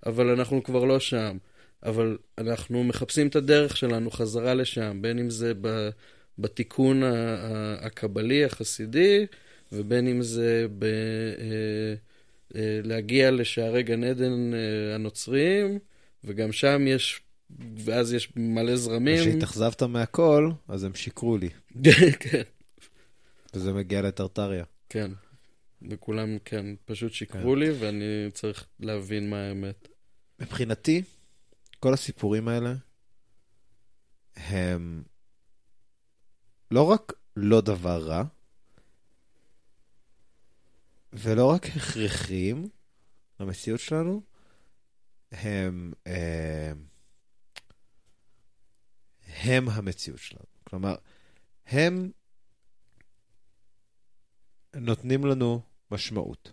אבל אנחנו כבר לא שם. אבל אנחנו מחפשים את הדרך שלנו חזרה לשם, בין אם זה ב, בתיקון הקבלי, החסידי, ובין אם זה ב, אה, אה, להגיע לשערי גן עדן אה, הנוצריים, וגם שם יש, ואז יש מלא זרמים. כשהתאכזבת מהכל, אז הם שיקרו לי. [laughs] כן. וזה מגיע לטרטריה. כן. וכולם, כן, פשוט שיקרו לי, ואני צריך להבין מה האמת. מבחינתי, כל הסיפורים האלה הם לא רק לא דבר רע, ולא רק הכרחיים למציאות שלנו, הם, אה, הם המציאות שלנו. כלומר, הם נותנים לנו משמעות.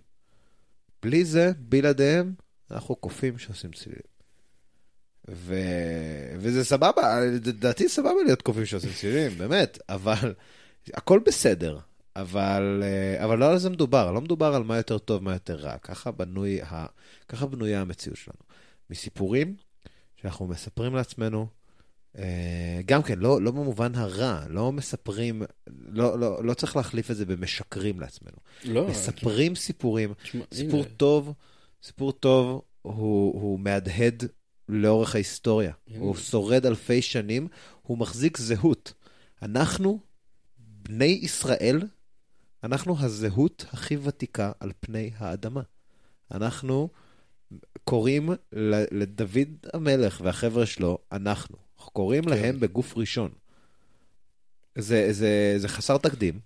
בלי זה, בלעדיהם, אנחנו קופים שעושים צלילים. ו... וזה סבבה, לדעתי סבבה להיות קופים שעושים צלילים, באמת, אבל הכל בסדר. אבל, אבל לא על זה מדובר, לא מדובר על מה יותר טוב, מה יותר רע. ככה, בנוי ה... ככה בנויה המציאות שלנו. מסיפורים שאנחנו מספרים לעצמנו, אה, גם כן, לא, לא במובן הרע, לא מספרים, לא, לא, לא צריך להחליף את זה במשקרים לעצמנו. לא. מספרים סיפורים, תשמע, סיפור הנה. טוב, סיפור טוב הוא, הוא מהדהד לאורך ההיסטוריה. הנה. הוא שורד אלפי שנים, הוא מחזיק זהות. אנחנו, בני ישראל, אנחנו הזהות הכי ותיקה על פני האדמה. אנחנו קוראים לדוד המלך והחבר'ה שלו, אנחנו. אנחנו קוראים כן. להם בגוף ראשון. זה, זה, זה חסר תקדים,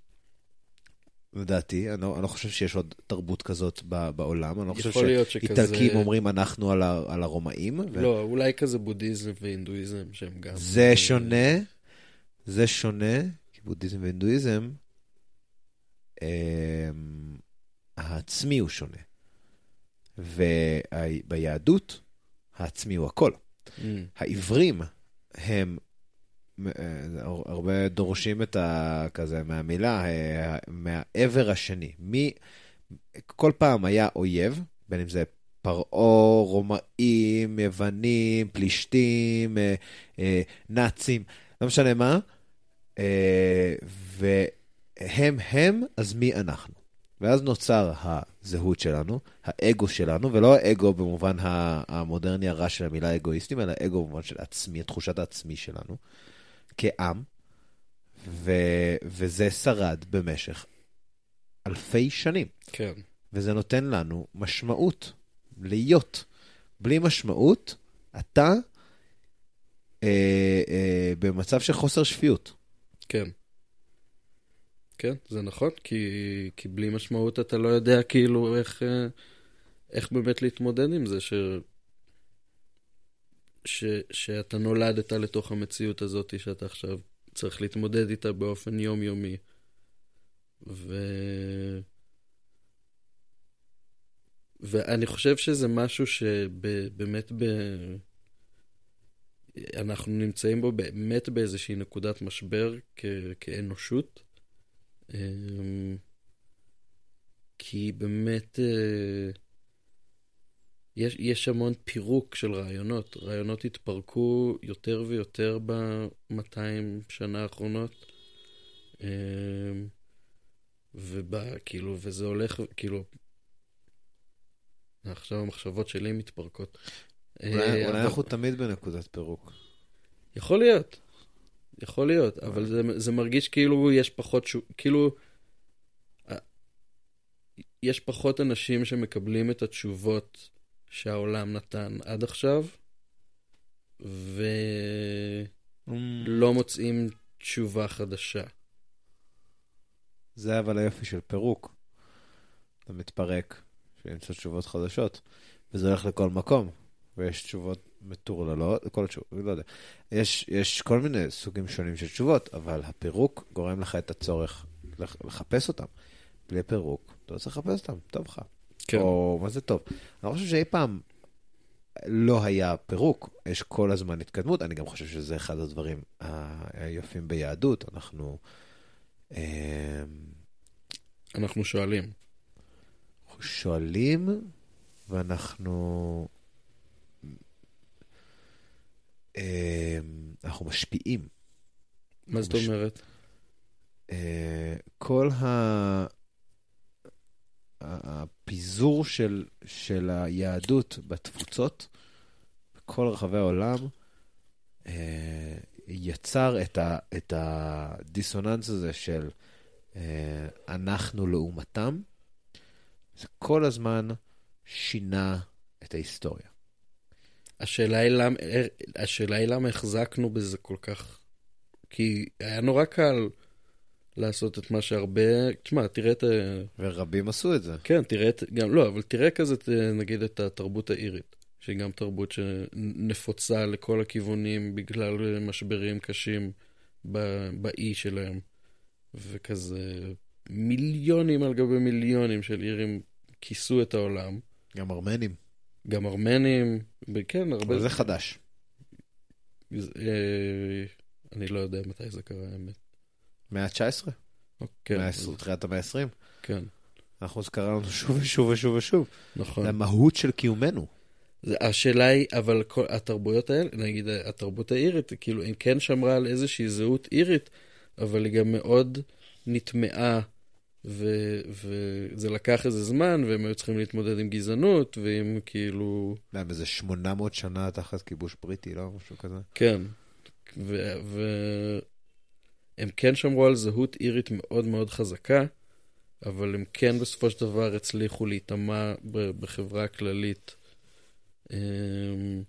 לדעתי. אני לא, אני לא חושב שיש עוד תרבות כזאת ב- בעולם. אני לא חושב להיות שכזה... שאיטלקים אומרים אנחנו על, ה- על הרומאים. ו- לא, אולי כזה בודהיזם והינדואיזם שהם גם... זה שונה, זה שונה, כי בודהיזם והינדואיזם, אמ, העצמי הוא שונה. וביהדות, העצמי הוא הכל. Mm, העברים הם, אה, הרבה דורשים את ה... כזה מהמילה, אה, מהעבר השני. מי, כל פעם היה אויב, בין אם זה פרעה, רומאים, יוונים, פלישתים, אה, נאצים, לא משנה מה, והם הם, אז מי אנחנו? ואז נוצר הזהות שלנו, האגו שלנו, ולא האגו במובן המודרני הרע של המילה אגואיסטים, אלא אגו במובן של עצמי, תחושת העצמי שלנו, כעם, ו, וזה שרד במשך אלפי שנים, כן. וזה נותן לנו משמעות, להיות. בלי משמעות, אתה אה, אה, במצב של חוסר שפיות. כן. כן, זה נכון, כי, כי בלי משמעות אתה לא יודע כאילו איך, אה, איך באמת להתמודד עם זה, ש, ש, שאתה נולדת לתוך המציאות הזאת, שאתה עכשיו צריך להתמודד איתה באופן יומיומי. ו... ואני חושב שזה משהו שבאמת ב... אנחנו נמצאים בו באמת באיזושהי נקודת משבר כ... כאנושות. אמ, כי באמת אה, יש, יש המון פירוק של רעיונות. רעיונות התפרקו יותר ויותר ב-200 שנה האחרונות. אמ, ובא, כאילו, וזה הולך, כאילו, עכשיו המחשבות שלי מתפרקות. אולי, אה, אולי אנחנו תמיד בנקודת פירוק. יכול להיות. יכול להיות, אבל זה, זה מרגיש כאילו יש פחות, שו, כאילו, אה, יש פחות אנשים שמקבלים את התשובות שהעולם נתן עד עכשיו, ולא מוצאים תשובה חדשה. זה אבל היופי של פירוק. אתה מתפרק, למצוא תשובות חדשות, וזה הולך לכל מקום, ויש תשובות מטורללות, כל התשובות, לא יודע. יש, יש כל מיני סוגים שונים של תשובות, אבל הפירוק גורם לך את הצורך לח- לחפש אותם. בלי פירוק, אתה לא צריך לחפש אותם, טוב לך. כן. או מה זה טוב. אני לא חושב שאי פעם לא היה פירוק, יש כל הזמן התקדמות, אני גם חושב שזה אחד הדברים היפים ביהדות, אנחנו... אמ, אנחנו שואלים. אנחנו שואלים, ואנחנו... אמ, אנחנו משפיעים. מה זאת מש- אומרת? אה, כל ה... הפיזור של, של היהדות בתפוצות, בכל רחבי העולם, אה, יצר את, ה, את הדיסוננס הזה של אה, אנחנו לעומתם. זה כל הזמן שינה את ההיסטוריה. השאלה היא למה, השאלה היא למה החזקנו בזה כל כך... כי היה נורא קל לעשות את מה שהרבה... תשמע, תראה את... ה- ורבים עשו את זה. כן, תראה את... גם, לא, אבל תראה כזה, את, נגיד, את התרבות האירית, שהיא גם תרבות שנפוצה לכל הכיוונים בגלל משברים קשים ב- באי שלהם. וכזה מיליונים על גבי מיליונים של אירים כיסו את העולם. גם ארמנים. גם ארמנים, כן, הרבה... אבל זה חדש. אה, אני לא יודע מתי זה קרה, האמת. מאה ה-19? כן, אז- תחילת המאה ה-20? כן, אנחנו זה קרה לנו שוב ושוב ושוב ושוב. נכון. זה המהות של קיומנו. השאלה היא, אבל כל התרבויות האלה, נגיד התרבות האירית, כאילו, היא כן שמרה על איזושהי זהות אירית, אבל היא גם מאוד נטמעה, ו- וזה לקח איזה זמן, והם היו צריכים להתמודד עם גזענות, ועם כאילו, היה באיזה 800 שנה תחת כיבוש בריטי, לא? משהו כזה. כן. והם ו- כן שמרו על זהות אירית מאוד מאוד חזקה, אבל הם כן בסופו של דבר הצליחו להיטמע בחברה הכללית. אמ,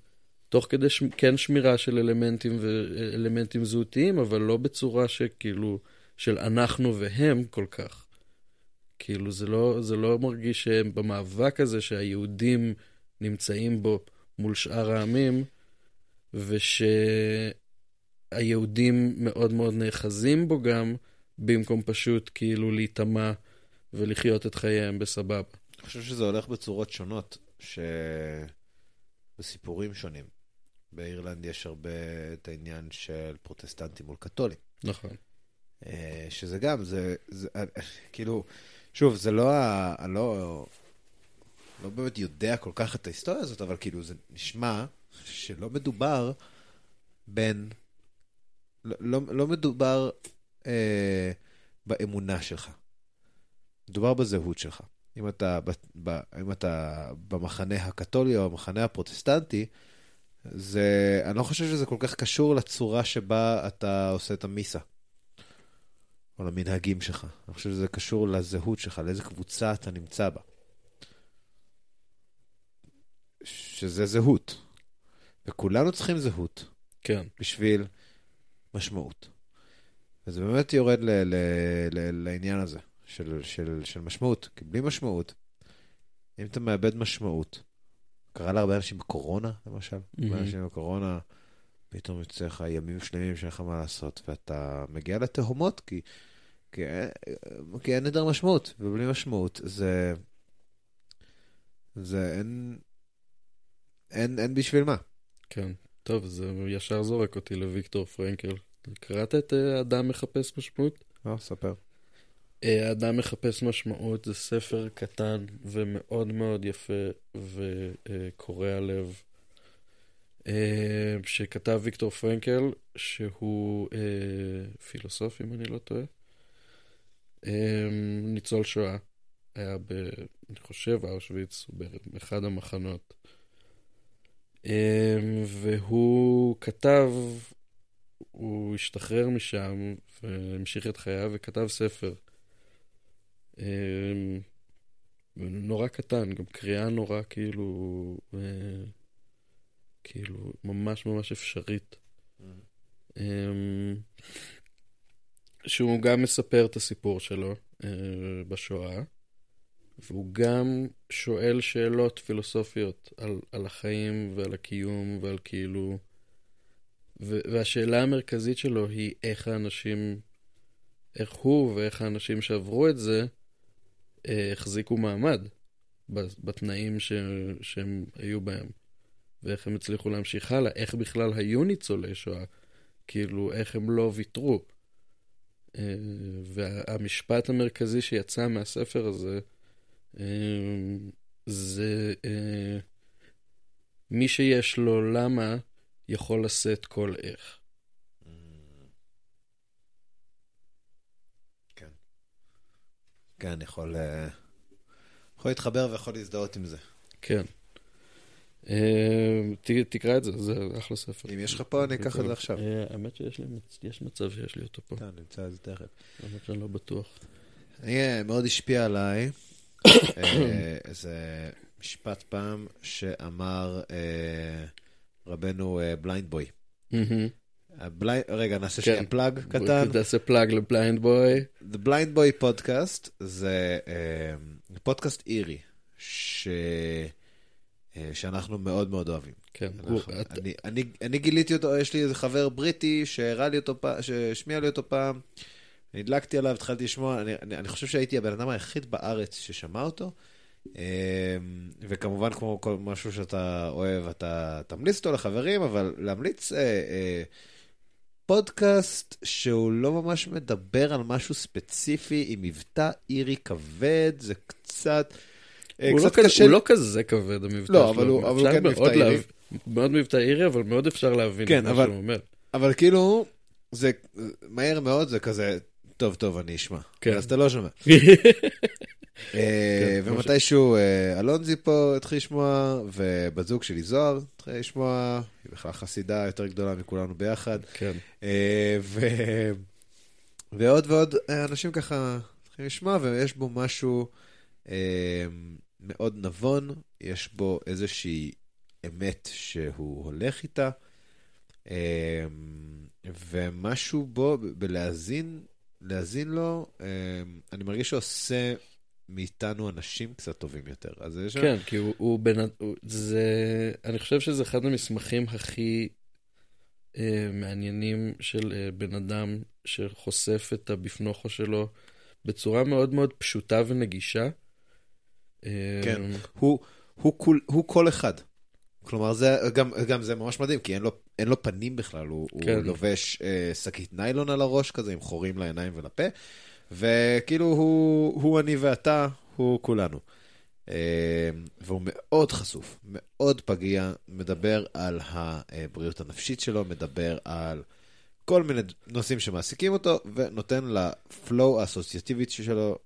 תוך כדי ש... כן שמירה של אלמנטים ואלמנטים זהותיים, אבל לא בצורה שכאילו, של אנחנו והם כל כך. כאילו, זה לא, זה לא מרגיש שהם במאבק הזה שהיהודים נמצאים בו מול שאר העמים, ושהיהודים מאוד מאוד נאחזים בו גם, במקום פשוט כאילו להיטמע ולחיות את חייהם בסבבה. אני חושב שזה הולך בצורות שונות, שבסיפורים שונים. באירלנד יש הרבה את העניין של פרוטסטנטים מול קתולים. נכון. אה, שזה גם, זה, זה אה, כאילו, שוב, זה לא, ה- לא, לא באמת יודע כל כך את ההיסטוריה הזאת, אבל כאילו זה נשמע שלא מדובר בין, לא, לא, לא מדובר אה, באמונה שלך, מדובר בזהות שלך. אם אתה, ב, ב, אם אתה במחנה הקתולי או המחנה הפרוטסטנטי, זה, אני לא חושב שזה כל כך קשור לצורה שבה אתה עושה את המיסה. או למנהגים שלך. אני חושב שזה קשור לזהות שלך, לאיזה קבוצה אתה נמצא בה. שזה זהות. וכולנו צריכים זהות כן. בשביל משמעות. וזה באמת יורד ל- ל- ל- לעניין הזה של, של, של משמעות. כי בלי משמעות, אם אתה מאבד משמעות, קרה להרבה אנשים בקורונה, למשל, הרבה מהמם. אנשים בקורונה, פתאום יוצא לך ימים שלמים שאין לך מה לעשות, ואתה מגיע לתהומות, כי, כי, כי אין יותר משמעות, ובלי משמעות זה... זה אין... אין, אין בשביל מה. כן. טוב, זה ישר זורק אותי לוויקטור פרנקל. קראת את אה, אדם מחפש משמעות? לא, ספר. אה, אדם מחפש משמעות זה ספר קטן ומאוד מאוד יפה וקורע לב, אה, שכתב ויקטור פרנקל, שהוא פילוסוף, אם אני לא טועה, ניצול שואה. היה ב... אני חושב, אושוויץ, באחד המחנות. אה, והוא כתב, הוא השתחרר משם והמשיך את חייו וכתב ספר. אה, נורא קטן, גם קריאה נורא כאילו, אה, כאילו ממש ממש אפשרית. אה, שהוא גם מספר את הסיפור שלו אה, בשואה, והוא גם שואל שאלות פילוסופיות על, על החיים ועל הקיום ועל כאילו... והשאלה המרכזית שלו היא איך האנשים, איך הוא ואיך האנשים שעברו את זה אה, החזיקו מעמד בתנאים ש- שהם היו בהם, ואיך הם הצליחו להמשיך הלאה, איך בכלל היו ניצולי שואה, כאילו איך הם לא ויתרו. אה, והמשפט המרכזי שיצא מהספר הזה, אה, זה אה, מי שיש לו למה יכול לשאת כל איך. כן. כן, יכול, יכול להתחבר ויכול להזדהות עם זה. כן. אה, תקרא את זה, זה אחלה ספר. אם יש לך פה, אני אקח את זה עכשיו. אה, האמת שיש מצב שיש לי אותו פה, כן, נמצא את זה תכף. האמת שאני לא בטוח. אני, אה, מאוד השפיע עליי [coughs] איזה משפט פעם שאמר רבנו Blind Boy. הבלי- רגע, נעשה כן. שנייה plug קטן. תעשה plug ל Blind Boy. The Blind Boy Podcast זה אה, פודקאסט אירי, ש... אה, שאנחנו מאוד מאוד אוהבים. כן. אנחנו- הוא- את- אני, אני, אני גיליתי אותו, יש לי איזה חבר בריטי שהראה לי אותו פעם, שהשמיע לי אותו פעם, נדלקתי עליו, התחלתי לשמוע, אני, אני, אני חושב שהייתי הבן אדם היחיד בארץ ששמע אותו, אה, וכמובן כמו כל משהו שאתה אוהב, אתה תמליץ אותו לחברים, אבל להמליץ אה, אה, פודקאסט שהוא לא ממש מדבר על משהו ספציפי, עם מבטא אירי כבד, זה קצת... אה, הוא לא קצת כזה- קשה הוא לא כזה כבד, המבטא לא, שלו. אבל הוא- אבל הוא כן מבטא אירי. להב- מאוד מבטא אירי, אבל מאוד אפשר להבין כן, את מה אבל- שהוא אומר. אבל כאילו, זה מהר מאוד, זה כזה, טוב, טוב, אני אשמע. כן. אז אתה לא שומע. [laughs] אה, כמו ומתישהו אה, אלונזי פה התחיל לשמוע, ובת זוג שלי זוהר התחיל לשמוע, היא בכלל חסידה יותר גדולה מכולנו ביחד. כן. ועוד ועוד אנשים ככה צריכים לשמוע, ויש בו משהו מאוד נבון, יש בו איזושהי אמת שהוא הולך איתה, אה, ומשהו בו, ב- בלהאזין, להאזין לו, אה, אני מרגיש שעושה מאיתנו אנשים קצת טובים יותר. אז יש... כן, כי הוא, הוא. הוא, זה... אני חושב שזה אחד המסמכים הכי אה, מעניינים של אה, בן אדם שחושף את הבפנוכו שלו בצורה מאוד מאוד פשוטה ונגישה. כן. הוא, הוא, כול, הוא כל אחד. כלומר, זה, גם, גם זה ממש מדהים, כי אין לו, אין לו פנים בכלל, הוא, כן. הוא לובש אה, שקית ניילון על הראש כזה, עם חורים לעיניים ולפה, וכאילו הוא, הוא אני ואתה, הוא כולנו. אה, והוא מאוד חשוף, מאוד פגיע, מדבר על הבריאות הנפשית שלו, מדבר על כל מיני נושאים שמעסיקים אותו, ונותן לפלואו האסוציאטיבית שלו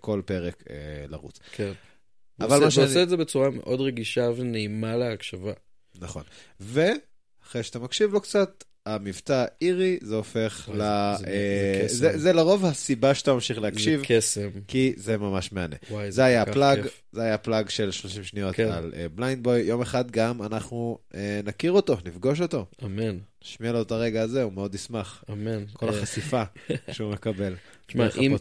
כל פרק אה, לרוץ. כן. אבל מה הוא שאני- עושה את זה בצורה מאוד רגישה ונעימה להקשבה. נכון. ואחרי שאתה מקשיב לו קצת, המבטא האירי, זה הופך ל... זה- זה- אה, זה. זה זה לרוב הסיבה שאתה ממשיך להקשיב, זה קסם. כי זה ממש מהנה. וואי, זה היה כל כך ה plug. זה היה ה plug של 30 שניות כן. על Blind Boy. יום אחד גם אנחנו אה, נכיר אותו, נפגוש אותו, אמן, נשמיע לו את הרגע הזה, הוא מאוד ישמח. אמן. כל אה, החשיפה שהוא מקבל [laughs] תשמע, אם-.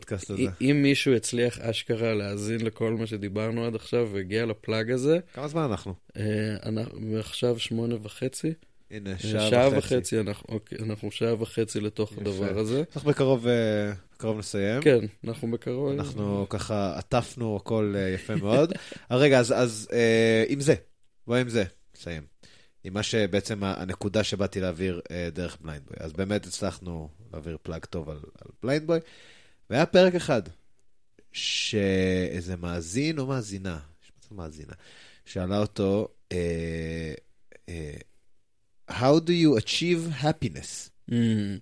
אם מישהו הצליח אשכרה להאזין לכל מה שדיברנו עד עכשיו והגיע לפלאג הזה, כמה זמן אנחנו? אה, אנחנו עכשיו שמונה וחצי. הנה, אה, שעה שעה וחצי. וחצי, אנחנו, אוקיי, אנחנו שעה וחצי לתוך יפה. הדבר הזה. אנחנו בקרוב אה, בקרוב נסיים. כן, אנחנו בקרוב. אנחנו ככה עטפנו הכל יפה מאוד. [laughs] רגע, אז, אז אה, עם זה, בוא עם זה, נסיים. עם מה שבעצם הנקודה שבאתי להעביר אה, דרך בליינדבוי. אז באמת הצלחנו להעביר פלאג טוב על, על בליינדבוי. והיה פרק אחד, שאיזה מאזין או מאזינה, מאזינה, שאלה אותו, אה, אה, How do you achieve happiness? Mm,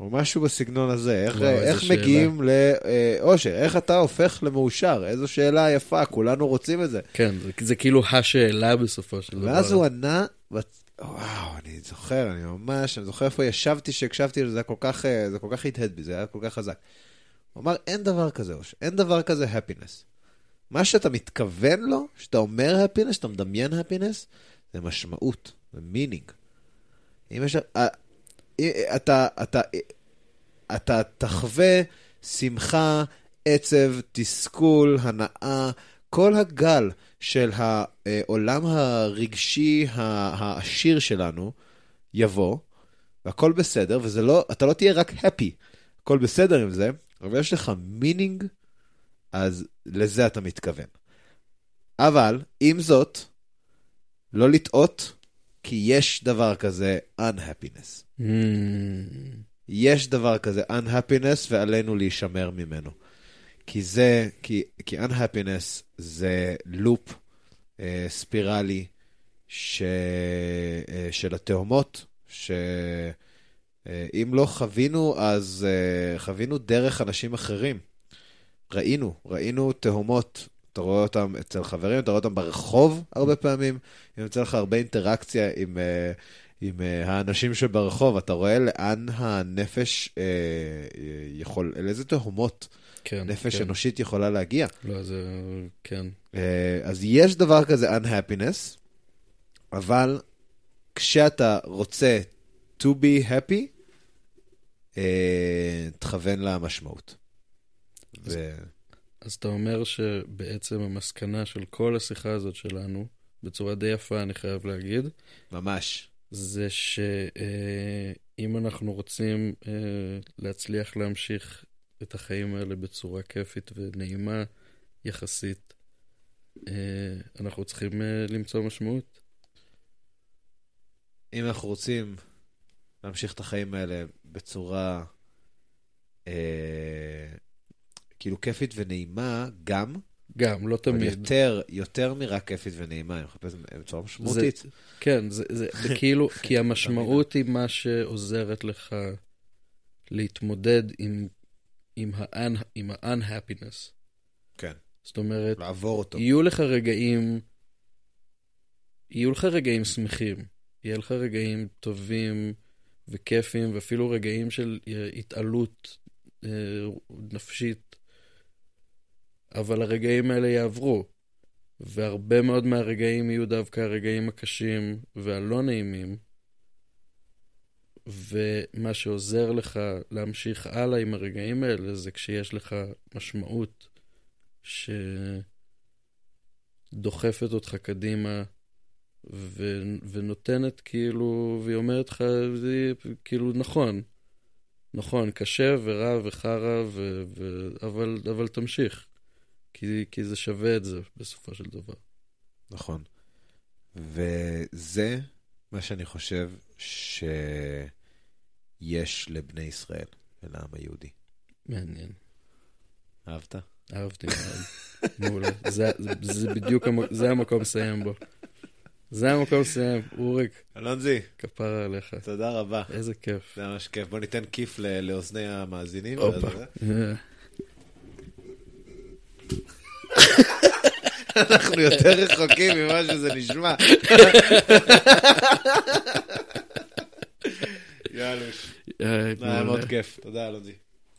או משהו בסגנון הזה, איך, וואו, איך. מגיעים לאושר, איך אתה הופך למאושר, איזו שאלה יפה, כולנו רוצים את זה. כן, זה, זה כאילו השאלה בסופו של דבר. ואז הוא ענה, וואו, אני זוכר, אני ממש, אני זוכר איפה ישבתי שהקשבתי לזה, זה היה כל כך, אה, זה כל כך הדהד בי, זה היה כל כך חזק. הוא אמר, אין דבר כזה אושר, אין דבר כזה happiness. מה שאתה מתכוון לו, שאתה אומר happiness, שאתה מדמיין happiness, זה משמעות, זה meaning. אם יש... אה, אה, אתה, אתה, אה, אתה תחווה שמחה, עצב, תסכול, הנאה, כל הגל של העולם הרגשי העשיר שלנו יבוא, והכל בסדר, וזה לא, אתה לא תהיה רק happy, הכל בסדר עם זה, אבל יש לך meaning, אז לזה אתה מתכוון. אבל, עם זאת, לא לטעות, כי יש דבר כזה unhappiness. יש דבר כזה unhappiness ועלינו להישמר ממנו. כי זה, כי, כי unhappiness זה לופ אה, ספירלי ש, אה, של התאומות, שאם לא חווינו, אז אה, חווינו דרך אנשים אחרים. ראינו, ראינו תאומות. אתה רואה אותם אצל חברים, אתה רואה אותם ברחוב הרבה פעמים, אם יוצא לך הרבה אינטראקציה עם, אה, עם אה, האנשים שברחוב, אתה רואה לאן הנפש אה, יכול, לאיזה תהומות כן. נפש כן. אנושית יכולה להגיע. לא, זה... כן. אה, אז יש דבר כזה unhappiness, אבל כשאתה רוצה to be happy, אה, תכוון למשמעות. ו... אז אתה אומר שבעצם המסקנה של כל השיחה הזאת שלנו, בצורה די יפה, אני חייב להגיד, ממש. זה שאם אנחנו רוצים אה, להצליח להמשיך את החיים האלה בצורה כיפית ונעימה יחסית, אה, אנחנו צריכים אה, למצוא משמעות. אם אנחנו רוצים להמשיך את החיים האלה בצורה אה, כאילו כיפית ונעימה, גם, גם, לא תמיד. יותר, יותר מרק כיפית ונעימה, אני מחפש בצורה משמעותית. כן, זה, זה, זה [laughs] כאילו, כי המשמעות היא מה שעוזרת לך להתמודד עם, עם, ה-un, עם ה-unhappiness. כן, זאת אומרת, לעבור אותו. יהיו לך רגעים, יהיו לך רגעים שמחים, יהיה לך רגעים טובים וכיפים, ואפילו רגעים של אה, התעלות אה, נפשית, אבל הרגעים האלה יעברו, והרבה מאוד מהרגעים יהיו דווקא הרגעים הקשים והלא נעימים, ומה שעוזר לך להמשיך הלאה עם הרגעים האלה זה כשיש לך משמעות שדוחפת אותך קדימה ו... ונותנת כאילו, והיא אומרת לך, זה כאילו נכון, נכון, קשה ורע וחרא, ו... ו... אבל, אבל תמשיך, כי, כי זה שווה את זה בסופו של דבר. נכון. וזה מה שאני חושב שיש לבני ישראל ולעם היהודי. מעניין. אהבת? אהבתי מאוד. [laughs] מעולה. זה, זה, זה בדיוק. זה המקום לסיים בו. זה המקום לסיים. אוריק, אלונזי, כפרה עליך. תודה רבה. איזה כיף. זה ממש כיף. בוא ניתן כיף לאוזני המאזינים. הופה. אנחנו יותר רחוקים ממה שזה נשמע. יאללה, אה, היה. מאוד כיף. תודה, אלונזי.